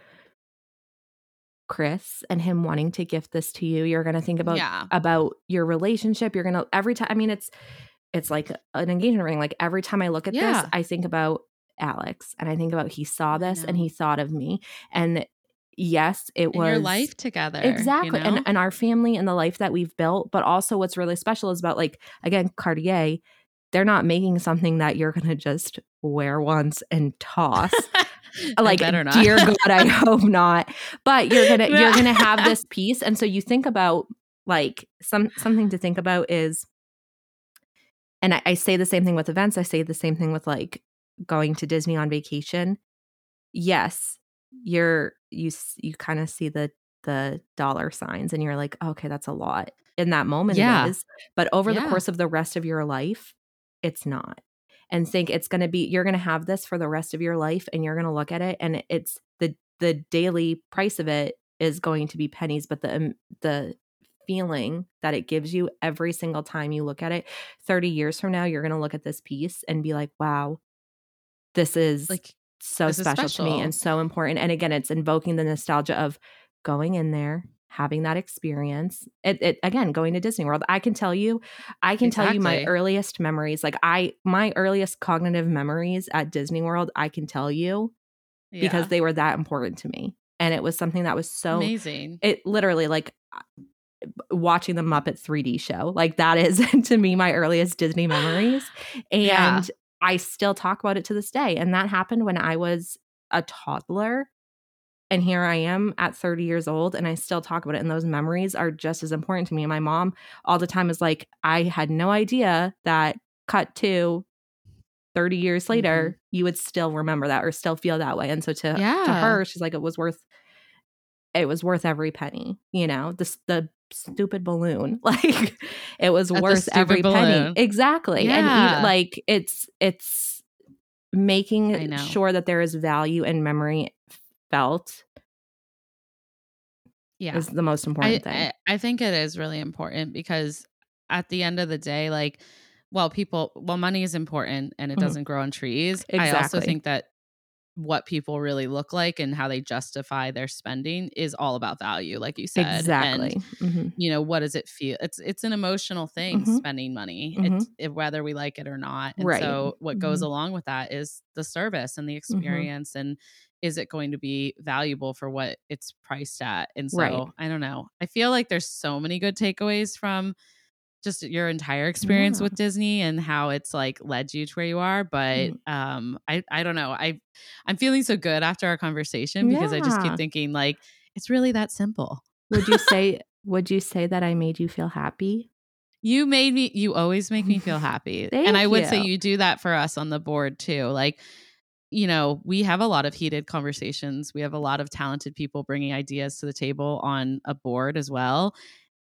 Speaker 2: Chris and him wanting to gift this to you. You're going to think about yeah. about your relationship. You're going to every time I mean it's it's like an engagement ring. Like every time I look at yeah. this, I think about Alex and I think about he saw this and mm-hmm. he thought of me. And yes, it was
Speaker 1: your life together.
Speaker 2: Exactly. You know? And and our family and the life that we've built. But also what's really special is about like again, Cartier, they're not making something that you're gonna just wear once and toss. *laughs* like dear god *laughs* i hope not but you're gonna you're gonna have *laughs* this piece and so you think about like some something to think about is and I, I, say the same thing with events i say the same thing with like going to Disney on vacation, yes, you're you you kind of see the the dollar signs and you're like, okay, that's a lot. In that moment yeah. it is, but over yeah. the course of the rest of your life, it's not. And think it's going to be you're going to have this for the rest of your life and you're going to look at it and it's the the daily price of it is going to be pennies, but the um, the feeling that it gives you every single time you look at it 30 years from now you're going to look at this piece and be like wow this is like so special, special to me and so important. And again, it's invoking the nostalgia of going in there, having that experience. It, it, again, going to Disney World. I can tell you, I can exactly. tell you my earliest memories. Like I, my earliest cognitive memories at Disney World, I can tell you yeah. because they were that important to me. And it was something that was so
Speaker 1: amazing.
Speaker 2: It literally like watching the Muppet 3D show. Like that is *laughs* to me my earliest Disney memories. And yeah. I still talk about it to this day. And that happened when I was a toddler. And here I am at 30 years old, and I still talk about it. And those memories are just as important to me. And my mom all the time is like, I had no idea that cut to 30 years later, mm-hmm. you would still remember that or still feel that way. And so to, yeah. to her, she's like, it was worth it was worth every penny, you know, the the stupid balloon. *laughs* Like it was At worth every balloon. penny. Exactly. Yeah. And even, like it's it's making sure that there is value and memory felt yeah is the most important I, thing.
Speaker 1: I, I think it is really important because at the end of the day, like well, people well, money is important and it mm-hmm. doesn't grow on trees. Exactly. I also think that what people really look like and how they justify their spending is all about value like you said
Speaker 2: exactly
Speaker 1: and
Speaker 2: hmm
Speaker 1: you know what does it feel it's it's an emotional thing
Speaker 2: Mhm.
Speaker 1: spending money
Speaker 2: Mhm.
Speaker 1: it's it, whether we like it or not and
Speaker 2: Right.
Speaker 1: so what goes
Speaker 2: Mhm.
Speaker 1: along with that is the service and the
Speaker 2: Mm-hmm.
Speaker 1: experience and is it going to be valuable for what it's priced at and so
Speaker 2: Right.
Speaker 1: i don't know i feel like there's so many good takeaways from just your entire experience
Speaker 2: Yeah.
Speaker 1: with disney and how it's like led you to where you are but
Speaker 2: Mm.
Speaker 1: um i i don't know i i'm feeling so good after our conversation because i just keep thinking like it's really that simple
Speaker 2: would you *laughs* say would you say that i made you feel happy
Speaker 1: You made me, you always make me feel happy. and I would say
Speaker 2: you.
Speaker 1: you do that for us on the board too. Like, you know, we have a lot of heated conversations. We have a lot of talented people bringing ideas to the table on a board as well.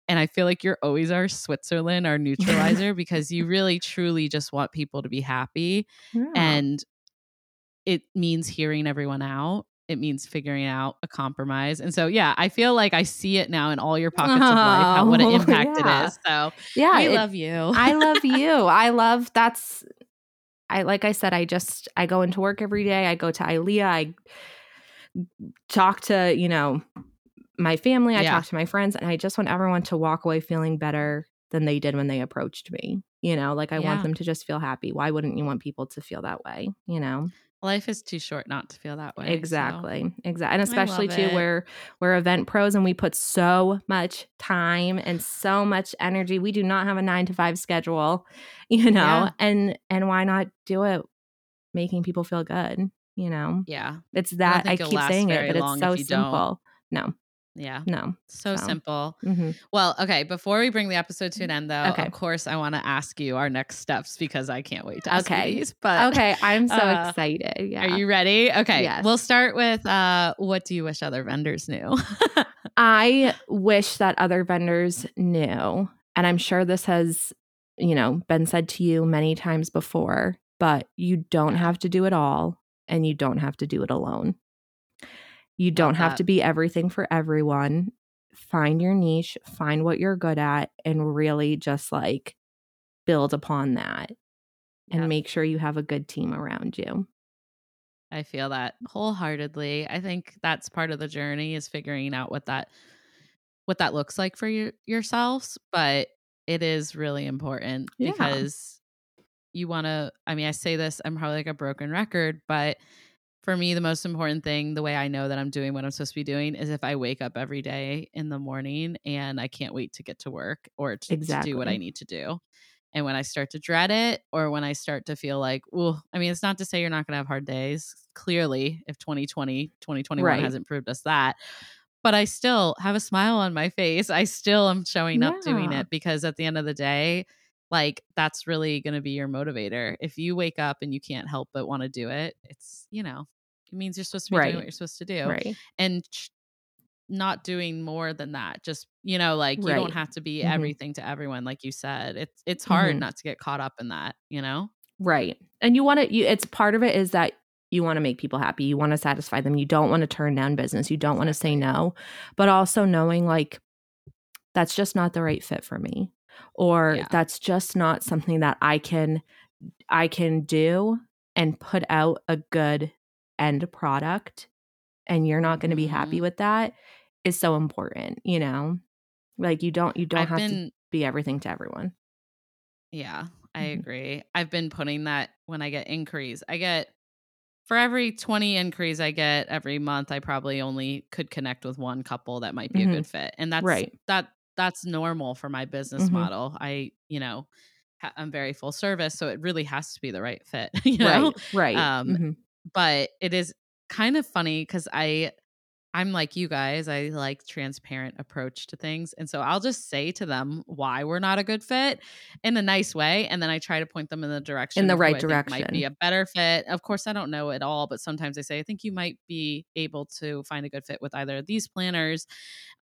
Speaker 1: And I feel like you're always our Switzerland, our *laughs* neutralizer, because you really truly just want people to be happy.
Speaker 2: Yeah.
Speaker 1: And it means hearing everyone out. It means figuring out a compromise. And so, yeah, I feel like I see it now in all your *laughs* pockets of life, how, what an
Speaker 2: Oh,
Speaker 1: impact
Speaker 2: yeah.
Speaker 1: it is. So,
Speaker 2: yeah
Speaker 1: we
Speaker 2: it-
Speaker 1: love you.
Speaker 2: I love *laughs* you. I love that's I like I said, I just I go into work every day. I go to ILEA. I talk to, you know, my family, I
Speaker 1: Yeah.
Speaker 2: talk to my friends, and I just want everyone to walk away feeling better than they did when they approached me. You know, like I
Speaker 1: Yeah.
Speaker 2: want them to just feel happy. Why wouldn't you want people to feel that way? You know?
Speaker 1: Life is too short not to feel that way. so-
Speaker 2: Exactly. Exactly. And especially too
Speaker 1: it.
Speaker 2: where we're event pros and we put so much time and so much energy. We do not have a 9 to 5 schedule, *laughs* you know.
Speaker 1: Yeah.
Speaker 2: And and why not do it making people feel good, you know?
Speaker 1: Yeah.
Speaker 2: It's that I,
Speaker 1: it'll
Speaker 2: keep saying it, but it's so
Speaker 1: you don't.
Speaker 2: simple. No.
Speaker 1: Yeah.
Speaker 2: No.
Speaker 1: So
Speaker 2: So.
Speaker 1: simple.
Speaker 2: hmm
Speaker 1: Well, okay. Before we bring the episode to an end, though,
Speaker 2: Okay.
Speaker 1: of course, I want to ask you our next steps because I can't wait to ask you
Speaker 2: Okay.
Speaker 1: these. But
Speaker 2: Okay, I'm so
Speaker 1: uh,
Speaker 2: excited. Yeah.
Speaker 1: are you ready? Okay.
Speaker 2: Yes.
Speaker 1: We'll start with uh, what do you wish other vendors knew? *laughs*
Speaker 2: I wish that other vendors knew, and I'm sure this has, you know, been said to you many times before, but you don't have to do it all and you don't have to do it alone. You don't have
Speaker 1: that.
Speaker 2: to be everything for everyone. Find your niche, find what you're good at, and really just like build upon that and make sure you have a good team around you.
Speaker 1: I feel that wholeheartedly. I think that's part of the journey is figuring out what that what that looks like for you yourselves, but it is really important
Speaker 2: Yeah.
Speaker 1: because you want to I mean, I say this, I'm probably like a broken record, but for me the most important thing, the way I know that I'm doing what I'm supposed to be doing is if I wake up every day in the morning and I can't wait to get to work or to, to do what I need to do. And when I start to dread it, or when I start to feel like, well, I mean, it's not to say you're not going to have hard days. Clearly, if 2020, 2021
Speaker 2: Right.
Speaker 1: hasn't proved us that, but I still have a smile on my face. I still am showing up doing it because at the end of the day, like that's really going to be your motivator. If you wake up and you can't help but want to do it, it's, you know, it means you're supposed to be
Speaker 2: Right.
Speaker 1: doing what you're supposed to do
Speaker 2: Right.
Speaker 1: and not doing more than that just you know like you don't have to be
Speaker 2: Mhm.
Speaker 1: everything to everyone like you said it's it's hard
Speaker 2: Mhm.
Speaker 1: not to get caught up in that you know
Speaker 2: Right. And you want to you it's part of it is that you want to make people happy. You want to satisfy them. You don't want to turn down business. You don't want to say no. But also knowing like that's just not the right fit for me or
Speaker 1: Yeah.
Speaker 2: that's just not something that I can I can do and put out a good end product and you're not going to be happy
Speaker 1: Mhm.
Speaker 2: with that is so important, you know? Like you don't you don't
Speaker 1: i've
Speaker 2: have to be everything to everyone.
Speaker 1: yeah i
Speaker 2: Mhm.
Speaker 1: agree i've been putting that when i get inquiries i get for every 20 inquiries i get every month i probably only could connect with one couple that might be
Speaker 2: Mhm.
Speaker 1: a good fit and that's
Speaker 2: Right.
Speaker 1: that that's normal for my business
Speaker 2: Mhm.
Speaker 1: model i you know ha- i'm very full service so it really has to be the right fit *laughs* you know
Speaker 2: Right. Right.
Speaker 1: Um,
Speaker 2: Mhm.
Speaker 1: But it is kind of funny because I I'm like you guys, I like transparent approach to things. And so I'll just say to them why we're not a good fit in a nice way. And then I try to point them in the direction in the
Speaker 2: right
Speaker 1: direction. might be a better fit. Of course, I don't know it all, but sometimes I say, I think you might be able to find a good fit with either of these planners.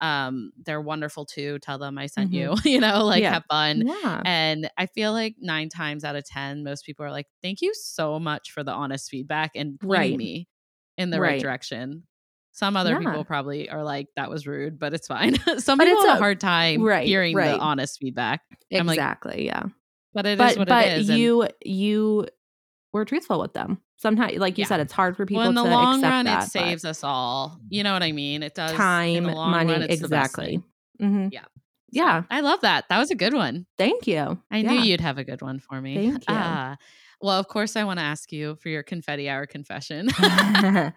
Speaker 1: Um, they're wonderful too. Tell them I sent you, *laughs* you know, like
Speaker 2: Mm-hmm. Yeah.
Speaker 1: have fun.
Speaker 2: Yeah.
Speaker 1: And I feel like nine times out of 10, most people are like, thank you so much for the honest feedback and
Speaker 2: Right.
Speaker 1: me in the right,
Speaker 2: Right.
Speaker 1: direction. Some other
Speaker 2: Yeah.
Speaker 1: people probably are like, that was rude, but it's fine. *laughs* Some
Speaker 2: But
Speaker 1: people have a hard time
Speaker 2: right,
Speaker 1: hearing
Speaker 2: right.
Speaker 1: the honest feedback. I'm like,
Speaker 2: exactly. yeah.
Speaker 1: but it is
Speaker 2: But
Speaker 1: what
Speaker 2: but
Speaker 1: it is. and-
Speaker 2: you you we're truthful with them. Sometimes, like you
Speaker 1: Yeah.
Speaker 2: said, it's hard for people
Speaker 1: well, in the long run,
Speaker 2: that,
Speaker 1: it saves us all. You know what I mean? It does. in
Speaker 2: time,
Speaker 1: the long
Speaker 2: money,
Speaker 1: run, it's the best
Speaker 2: exactly.
Speaker 1: thing.
Speaker 2: hmm
Speaker 1: Yeah. So,
Speaker 2: Yeah.
Speaker 1: I love that. That was a good one.
Speaker 2: Thank you.
Speaker 1: I
Speaker 2: Yeah.
Speaker 1: knew you'd have a good one for me.
Speaker 2: Thank you.
Speaker 1: Ah, well, of course, I want to ask you for your confetti hour confession. *laughs* *laughs*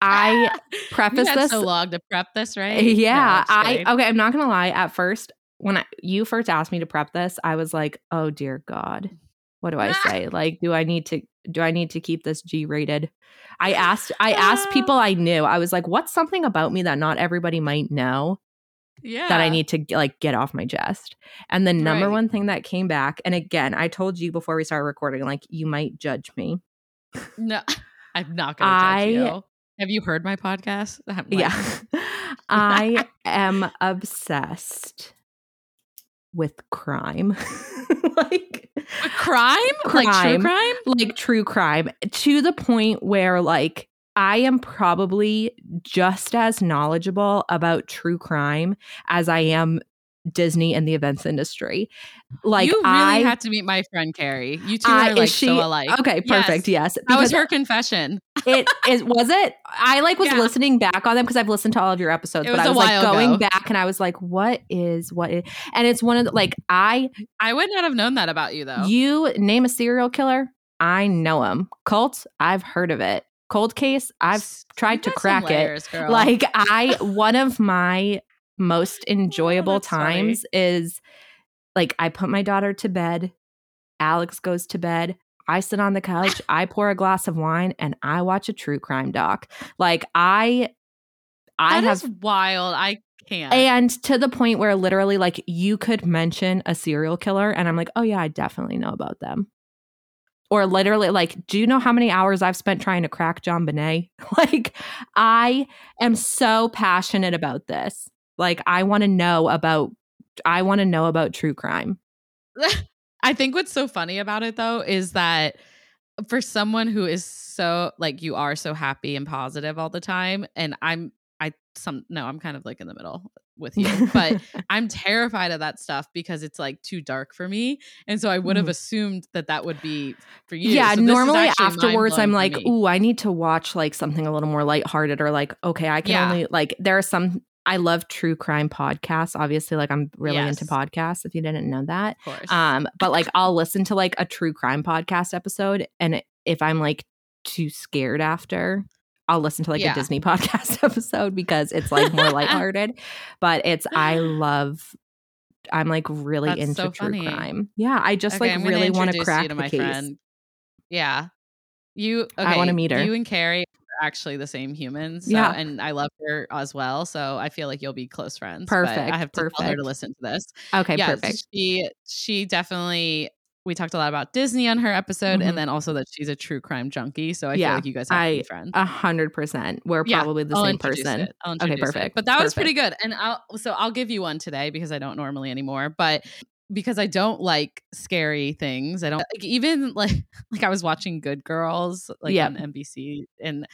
Speaker 2: I *laughs* preface this.
Speaker 1: so long to prep this, eh, right?
Speaker 2: Yeah,
Speaker 1: No, kidding.
Speaker 2: okay. I'm not gonna lie. At first, when I, you first asked me to prep this, I was like, "Oh dear God, what do I *laughs* say? Like, do I need to do I need to keep this G rated?" I asked I asked uh. people I knew. I was like, "What's something about me that not everybody might know
Speaker 1: yeah.
Speaker 2: that I need to like get off my chest?" And the number
Speaker 1: Right.
Speaker 2: one thing that came back, and again, I told you before we started recording, like you might judge me.
Speaker 1: No, *laughs* I'm not going to judge you. Have you heard my podcast? Like,
Speaker 2: Yeah. *laughs* *laughs* I am obsessed with crime. *laughs* like
Speaker 1: A crime? Like true
Speaker 2: Crime.
Speaker 1: crime?
Speaker 2: like true crime to the point where like I am probably just as knowledgeable about true crime as I am Disney and the events industry. Like
Speaker 1: you really
Speaker 2: I
Speaker 1: had to meet my friend Carrie. You two
Speaker 2: I-
Speaker 1: are like
Speaker 2: she-
Speaker 1: so alike.
Speaker 2: Okay, perfect. Yes.
Speaker 1: That was her confession.
Speaker 2: it *laughs* is was it i like was
Speaker 1: Yeah.
Speaker 2: listening back on them because i've listened to all of your episodes but i
Speaker 1: a
Speaker 2: was like going
Speaker 1: ago.
Speaker 2: back and i was like what is what is and it's one of the like i
Speaker 1: I would not have known that about you though.
Speaker 2: you name a serial killer i know him cult i've heard of it cold case i've tried to crack it.
Speaker 1: girl.
Speaker 2: like i *laughs* one of my most oh, enjoyable
Speaker 1: that's funny.
Speaker 2: times is like i put my daughter to bed alex goes to bed i sit on the couch i pour a glass of wine and i watch a true crime doc like i i
Speaker 1: That
Speaker 2: have
Speaker 1: is wild. I can't.
Speaker 2: and to the point where literally like you could mention a serial killer and i'm like oh yeah i definitely know about them or literally like do you know how many hours i've spent trying to crack JonBenét *laughs* like i am so passionate about this like i want to know about i want to know about true crime *laughs*
Speaker 1: I think what's so funny about it though is that for someone who is so like you are so happy and positive all the time and I'm I some no I'm kind of like in the middle with you but *laughs* I'm terrified of that stuff because it's like too dark for me and so I would have
Speaker 2: Mhm.
Speaker 1: assumed that that would be for you
Speaker 2: yeah
Speaker 1: So
Speaker 2: normally afterwards i'm like ooh i need to watch like something a little more lighthearted or like okay i can
Speaker 1: Yeah.
Speaker 2: only like there are some i love true crime podcasts obviously like i'm really into podcasts if you didn't know that
Speaker 1: of course
Speaker 2: um but like i'll listen to like a true crime podcast episode and if i'm like too scared after i'll listen to like
Speaker 1: Yeah.
Speaker 2: a disney *laughs* podcast episode because it's like more *laughs* lighthearted but it's i love i'm like really
Speaker 1: That's
Speaker 2: into
Speaker 1: so
Speaker 2: true
Speaker 1: funny.
Speaker 2: crime yeah i just
Speaker 1: Okay,
Speaker 2: like really want to crack
Speaker 1: you to
Speaker 2: the
Speaker 1: my
Speaker 2: case
Speaker 1: friend. Yeah. You okay,
Speaker 2: I wanna meet her.
Speaker 1: You and Carrie actually the same humans. So,
Speaker 2: Yeah.
Speaker 1: and I love her as well. So I feel like you'll be close friends. but
Speaker 2: Perfect,
Speaker 1: I have to tell her to listen to this.
Speaker 2: okay
Speaker 1: yeah,
Speaker 2: perfect
Speaker 1: She she definitely we talked a lot about Disney on her episode
Speaker 2: Mhm.
Speaker 1: and then also that she's a true crime junkie. So I
Speaker 2: Yeah,
Speaker 1: feel like you guys have to
Speaker 2: I-
Speaker 1: be friends.
Speaker 2: A hundred percent. We're
Speaker 1: Yeah,
Speaker 2: probably the
Speaker 1: I'll
Speaker 2: same person. Okay,
Speaker 1: introduce it.
Speaker 2: perfect,
Speaker 1: But that was pretty good. And I'll so I'll give you one today because I don't normally anymore. But because I don't like scary things, I don't like even like *laughs* like I was watching Good Girls like
Speaker 2: Yeah.
Speaker 1: on NBC and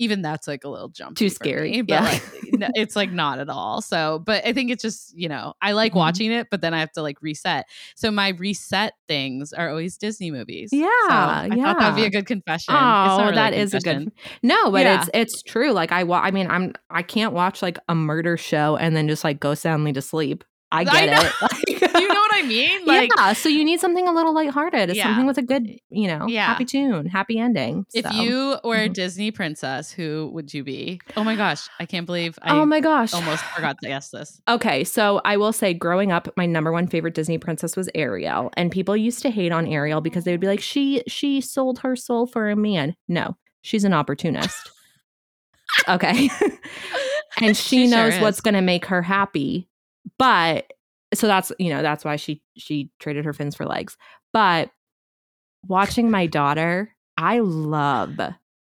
Speaker 1: even that's like a little jump
Speaker 2: Too scary,
Speaker 1: me, but
Speaker 2: yeah.
Speaker 1: like no, *laughs* it's like not at all. So, but I think it's just you know I like
Speaker 2: Mhm.
Speaker 1: watching it, but then I have to like reset. So my reset things are always Disney movies.
Speaker 2: Yeah,
Speaker 1: so I thought that'd be a good confession.
Speaker 2: Oh,
Speaker 1: really
Speaker 2: that is a
Speaker 1: confession.
Speaker 2: good. No, but
Speaker 1: Yeah.
Speaker 2: it's it's true. Like I, wa- I mean, I'm I can't watch like a murder show and then just like go soundly to sleep. I
Speaker 1: I
Speaker 2: get
Speaker 1: know.
Speaker 2: it. *laughs* Like, *laughs*
Speaker 1: you know what I mean? Like
Speaker 2: yeah. So you need something a little lighthearted. It's
Speaker 1: Yeah.
Speaker 2: something with a good, you know,
Speaker 1: Yeah.
Speaker 2: happy tune, happy ending.
Speaker 1: If you were a
Speaker 2: Mhm.
Speaker 1: Disney princess, who would you be? Oh my gosh, I can't believe I
Speaker 2: oh my gosh.
Speaker 1: almost forgot to ask this.
Speaker 2: Okay, so I will say, growing up, my number one favorite Disney princess was Ariel, and people used to hate on Ariel because they would be like, "She she sold her soul for a man." No, she's an opportunist. *laughs* okay, and she,
Speaker 1: She
Speaker 2: knows
Speaker 1: is.
Speaker 2: what's going to make her happy, but so that's you know that's why she she traded her fins for legs. But watching my daughter, I love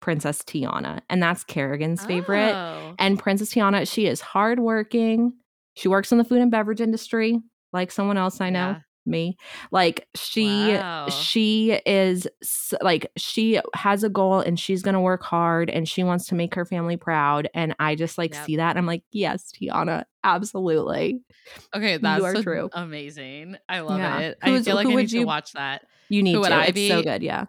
Speaker 2: Princess Tiana, and that's Kerrigan's favorite.
Speaker 1: Oh.
Speaker 2: And Princess Tiana, she is hardworking. She works in the food and beverage industry, like someone else I know,
Speaker 1: Yeah.
Speaker 2: Me. Like she,
Speaker 1: Wow.
Speaker 2: she is like she has a goal and she's gonna work hard and she wants to make her family proud. And I just like
Speaker 1: Yep.
Speaker 2: see that. And I'm like, yes, Tiana, absolutely.
Speaker 1: Okay, that's
Speaker 2: are true.
Speaker 1: amazing. I love
Speaker 2: Yeah.
Speaker 1: it. I feel like I
Speaker 2: would
Speaker 1: need to
Speaker 2: you-
Speaker 1: watch that.
Speaker 2: You need
Speaker 1: Who would
Speaker 2: to.
Speaker 1: I
Speaker 2: it's so good. Yeah.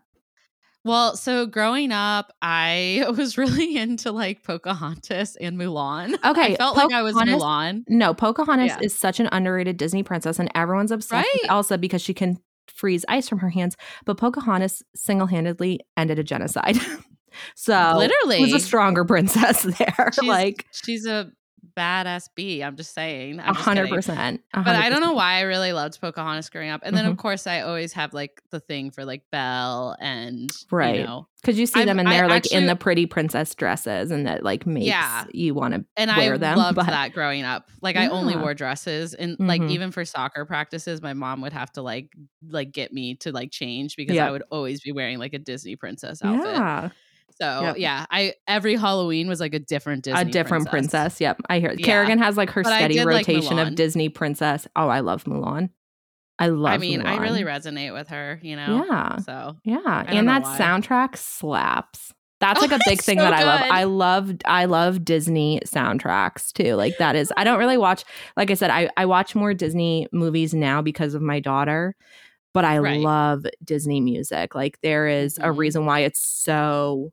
Speaker 1: Well, so growing up, I *laughs* was really into like Pocahontas and Mulan.
Speaker 2: Okay,
Speaker 1: I felt like I was
Speaker 2: Pocahontas-
Speaker 1: Mulan.
Speaker 2: No, Pocahontas
Speaker 1: Yeah.
Speaker 2: is such an underrated Disney princess, and everyone's obsessed
Speaker 1: Right?
Speaker 2: with Elsa because she can freeze ice from her hands. But Pocahontas single handedly ended a genocide. *laughs* so
Speaker 1: Literally.
Speaker 2: who's a stronger *laughs* princess there?
Speaker 1: She's-
Speaker 2: like
Speaker 1: She's a badass bee. I'm just saying.
Speaker 2: a hundred percent.
Speaker 1: But I don't know why I really loved Pocahontas growing up. And then
Speaker 2: Mm-hmm.
Speaker 1: of course I always have like the thing for like Belle and
Speaker 2: Right.
Speaker 1: you know.
Speaker 2: because you see
Speaker 1: I'm-
Speaker 2: them and they're like in the pretty princess dresses, and that like makes
Speaker 1: Yeah.
Speaker 2: you want to
Speaker 1: And
Speaker 2: wear
Speaker 1: I
Speaker 2: them.
Speaker 1: loved
Speaker 2: but
Speaker 1: that growing up. Like I only wore dresses and like
Speaker 2: Mhm.
Speaker 1: even for soccer practices, my mom would have to like like get me to like change because
Speaker 2: Yep.
Speaker 1: I would always be wearing like a Disney princess outfit.
Speaker 2: yeah,
Speaker 1: So
Speaker 2: Yep.
Speaker 1: yeah, I every Halloween was like a different Disney
Speaker 2: a different princess. Yep, I hear.
Speaker 1: Yeah.
Speaker 2: Kerrigan has like her
Speaker 1: But
Speaker 2: steady
Speaker 1: did like
Speaker 2: rotation of Disney princess. Oh, I love Mulan. I love.
Speaker 1: I mean, I really resonate with her, you know.
Speaker 2: Yeah.
Speaker 1: So
Speaker 2: Yeah, and that
Speaker 1: why.
Speaker 2: soundtrack slaps. That's like a *laughs* big thing
Speaker 1: so
Speaker 2: that I love.
Speaker 1: good.
Speaker 2: I love I love Disney soundtracks too. Like that is I don't really *laughs* watch like I said I I watch more Disney movies now because of my daughter, but I
Speaker 1: Right.
Speaker 2: love Disney music. Like there is a
Speaker 1: Mhm.
Speaker 2: reason why it's so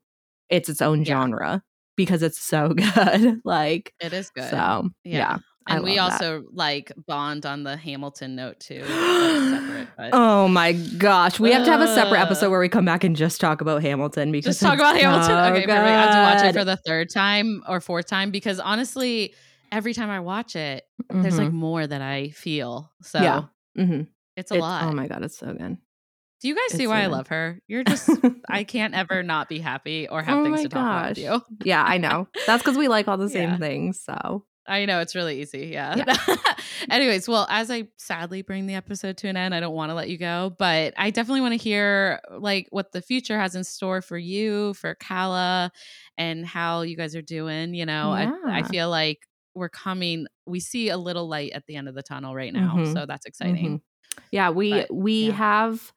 Speaker 2: it's its own
Speaker 1: Yeah.
Speaker 2: genre because it's so *laughs* good. like
Speaker 1: it is good.
Speaker 2: so yeah. I
Speaker 1: And we
Speaker 2: love that.
Speaker 1: also like bond on the Hamilton note too. Separate, *gasps*
Speaker 2: Oh my gosh. We have to have a separate episode where we come back and just talk about Hamilton because
Speaker 1: just talk about Hamilton.
Speaker 2: so
Speaker 1: Okay, perfect. I have to watch it for the third time or fourth time because honestly, every time I watch it, there's
Speaker 2: Mhm.
Speaker 1: like more that I feel. So
Speaker 2: Yeah. Mhm.
Speaker 1: it's a
Speaker 2: It's-
Speaker 1: lot.
Speaker 2: Oh my god, it's so good.
Speaker 1: Do you guys see why I love her? You're *laughs* just I can't ever not be happy or have
Speaker 2: Oh
Speaker 1: things to talk about with you.
Speaker 2: yeah, I know. That's because we like all the same
Speaker 1: Yeah.
Speaker 2: things. So
Speaker 1: I know it's really easy. Yeah. *laughs* Anyways, well, as I sadly bring the episode to an end, I don't want to let you go, but I definitely want to hear like what the future has in store for you, for Calla, and how you guys are doing. You know, I, I feel like we're coming, we see a little light at the end of the tunnel right now.
Speaker 2: Mhm.
Speaker 1: So that's exciting.
Speaker 2: yeah, we
Speaker 1: But,
Speaker 2: we
Speaker 1: yeah.
Speaker 2: have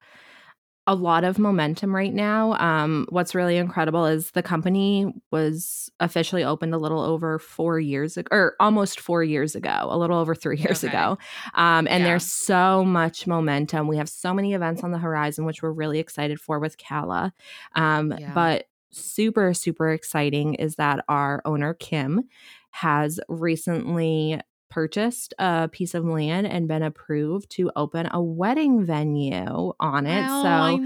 Speaker 2: a lot of momentum right now. Um, what's really incredible is the company was officially opened a little over four years ago, or almost four years ago, a little over three years
Speaker 1: Okay.
Speaker 2: ago. Um, and
Speaker 1: Yeah.
Speaker 2: there's so much momentum. We have so many events on the horizon, which we're really excited for with Calla. Um,
Speaker 1: Yeah.
Speaker 2: But super, super exciting is that our owner, Kim, has recently purchased a piece of land and been approved to open a wedding venue on it.
Speaker 1: Oh,
Speaker 2: so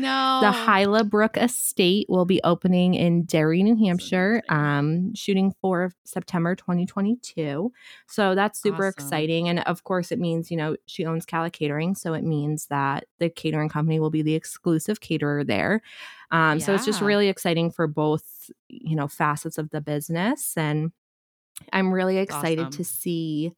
Speaker 2: the Hyla Brook Estate will be opening in Derry, New Hampshire, um, shooting for September 2022. So that's super
Speaker 1: Awesome.
Speaker 2: exciting. And of course, it means, you know, she owns Calla Catering. So it means that the catering company will be the exclusive caterer there. Um, So it's just really exciting for both, you know, facets of the business. And I'm really excited to see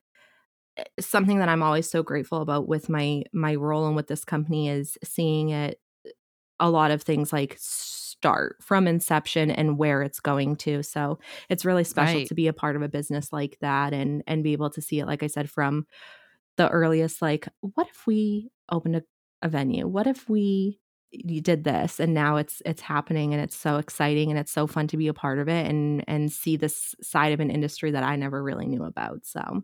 Speaker 2: Eh, something that I'm always so grateful about with my my role and with this company is seeing it eh, a lot of things like start from inception and where it's going to. So it's really special
Speaker 1: Right.
Speaker 2: to be a part of a business like that and and be able to see it like I said from the earliest like what if we opened a, a venue? What if we you did this and now it's it's happening and it's so exciting and it's so fun to be a part of it and and see this side of an industry that I never really knew about. So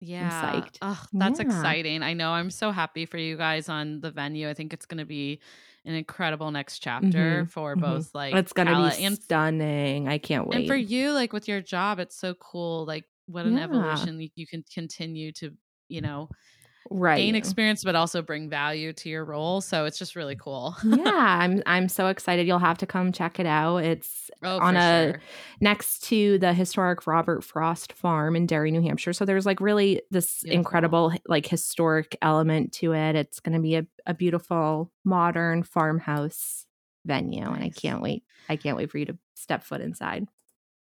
Speaker 1: Yeah.
Speaker 2: psyched.
Speaker 1: Oh, that's
Speaker 2: Yeah.
Speaker 1: exciting. I know. I'm so happy for you guys on the venue. I think it's going to be an incredible next chapter for
Speaker 2: mhm.
Speaker 1: both like
Speaker 2: it's gonna be
Speaker 1: and
Speaker 2: stunning. I can't wait.
Speaker 1: and for you like with your job it's so cool like what an
Speaker 2: Yeah.
Speaker 1: evolution you can continue to you know
Speaker 2: right.
Speaker 1: gain experience but also bring value to your role so it's just really cool *laughs*
Speaker 2: yeah, I'm I'm so excited. You'll have to come check it out. It's
Speaker 1: oh
Speaker 2: on a
Speaker 1: sure.
Speaker 2: next to the historic Robert Frost Farm in Derry, New Hampshire. So there's like really this
Speaker 1: Beautiful.
Speaker 2: incredible like historic element to it. It's going to be a, a beautiful modern farmhouse venue and I can't wait. I can't wait for you to step foot inside.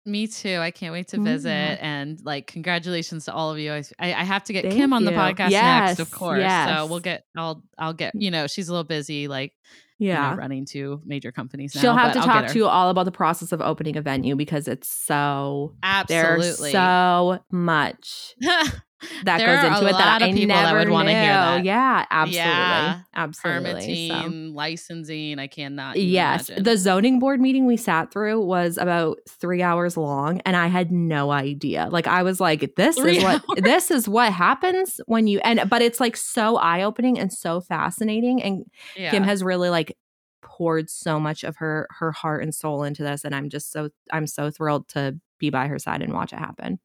Speaker 1: Me too i can't wait to mm. visit
Speaker 2: Yeah.
Speaker 1: and like congratulations to all of you i, I have to get
Speaker 2: Thank
Speaker 1: kim on the podcast
Speaker 2: Yes,
Speaker 1: next of course so we'll get i'll i'll get mm. you know she's a little busy like you know,
Speaker 2: Yeah.
Speaker 1: running to major companies now,
Speaker 2: She'll have to
Speaker 1: I'll
Speaker 2: talk to you all about the process of opening a venue because it's so
Speaker 1: absolutely.
Speaker 2: so much *laughs* that
Speaker 1: There
Speaker 2: goes into it that
Speaker 1: lot of
Speaker 2: I
Speaker 1: people that would wanna hear that.
Speaker 2: Yeah, absolutely,
Speaker 1: Yeah.
Speaker 2: absolutely. So-
Speaker 1: permitting, licensing. I cannot.
Speaker 2: Yes,
Speaker 1: imagine.
Speaker 2: the zoning board meeting we sat through was about three hours long, and I had no idea. Like I was like, "This
Speaker 1: Three
Speaker 2: is *laughs* what
Speaker 1: hours?
Speaker 2: this is what happens when you." And but it's like so eye opening and so fascinating. And
Speaker 1: yeah.
Speaker 2: Kim has really like poured so much of her her heart and soul into this and i'm just so i'm so thrilled to be by her side and watch it happen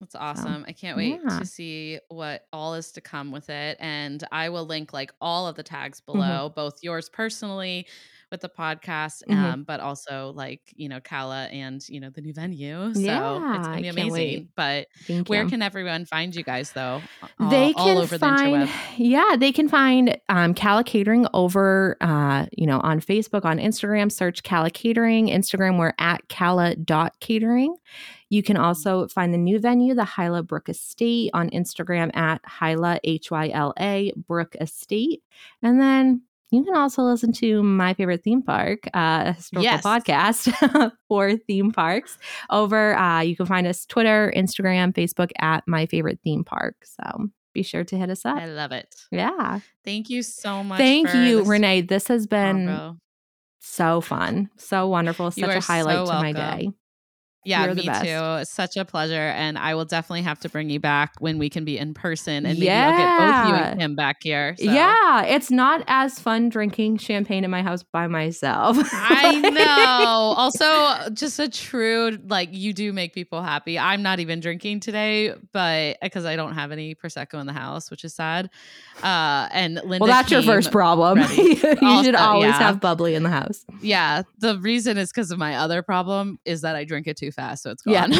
Speaker 1: that's awesome. So, I can't wait
Speaker 2: yeah.
Speaker 1: to see what all is to come with it. And I will link like all of the tags
Speaker 2: Mm-hmm.
Speaker 1: below, both yours personally with the podcast,
Speaker 2: Mhm.
Speaker 1: um, but also like, you know, Calla and, you know, the new venue. So
Speaker 2: Yeah,
Speaker 1: it's gonna be amazing.
Speaker 2: wait.
Speaker 1: But
Speaker 2: thank
Speaker 1: where
Speaker 2: you
Speaker 1: can everyone find you guys though? All,
Speaker 2: they
Speaker 1: all
Speaker 2: can
Speaker 1: over
Speaker 2: find
Speaker 1: the *sighs*
Speaker 2: yeah they can find um calla catering over uh you know on facebook on instagram search calla catering instagram we're at calla.catering you can also find the new venue the hyla brook estate on instagram at hyla h-y-l-a brook estate and then you can also listen to my favorite theme park, uh, a historical
Speaker 1: Yes.
Speaker 2: podcast *laughs* for theme parks. Over, uh, you can find us Twitter, Instagram, Facebook at my favorite theme park. So be sure to hit us up.
Speaker 1: I love it.
Speaker 2: Yeah.
Speaker 1: Thank you so much.
Speaker 2: Thank you,
Speaker 1: this
Speaker 2: Renee. This has been
Speaker 1: combo.
Speaker 2: so fun, so wonderful, such a highlight
Speaker 1: so
Speaker 2: to my day.
Speaker 1: Yeah,
Speaker 2: You're
Speaker 1: me too. Such a pleasure. And I will definitely have to bring you back when we can be in person. And maybe I'll get both you and Kim back here. So.
Speaker 2: Yeah, it's not as fun drinking champagne in my house by myself.
Speaker 1: I *laughs* know. Also, just a true like you do make people happy. I'm not even drinking today, but because I don't have any prosecco in the house, which is sad. Uh, and Linda.
Speaker 2: well, that's your first problem. *laughs* you should always
Speaker 1: yeah.
Speaker 2: have bubbly in the house.
Speaker 1: Yeah, the reason is because of my other problem is that I drink it too fast, so it's
Speaker 2: Yeah.
Speaker 1: gone. *laughs* *laughs*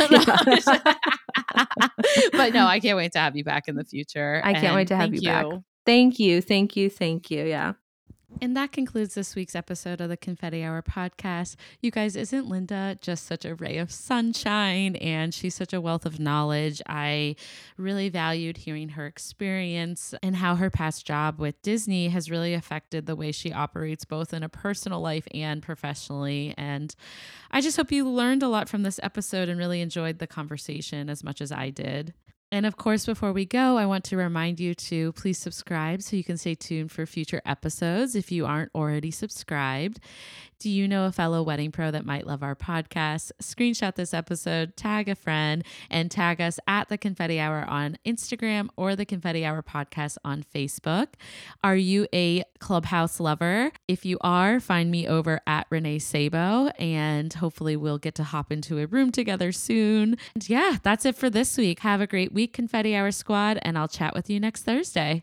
Speaker 1: but no, I can't wait to have you back in the future.
Speaker 2: I can't wait to have
Speaker 1: thank
Speaker 2: you back. Thank you, thank you, thank you. Yeah.
Speaker 1: And that concludes this week's episode of the Confetti Hour podcast. You guys, isn't Linda just such a ray of sunshine and she's such a wealth of knowledge? I really valued hearing her experience and how her past job with Disney has really affected the way she operates both in a personal life and professionally. And I just hope you learned a lot from this episode and really enjoyed the conversation as much as I did. And of course, before we go, I want to remind you to please subscribe so you can stay tuned for future episodes if you aren't already subscribed. Do you know a fellow wedding pro that might love our podcast? Screenshot this episode, tag a friend, and tag us at the Confetti Hour on Instagram or the Confetti Hour podcast on Facebook. Are you a clubhouse lover? If you are, find me over at Renee Sabo, and hopefully we'll get to hop into a room together soon. And yeah, that's it for this week. Have a great week, Confetti Hour Squad, and I'll chat with you next Thursday.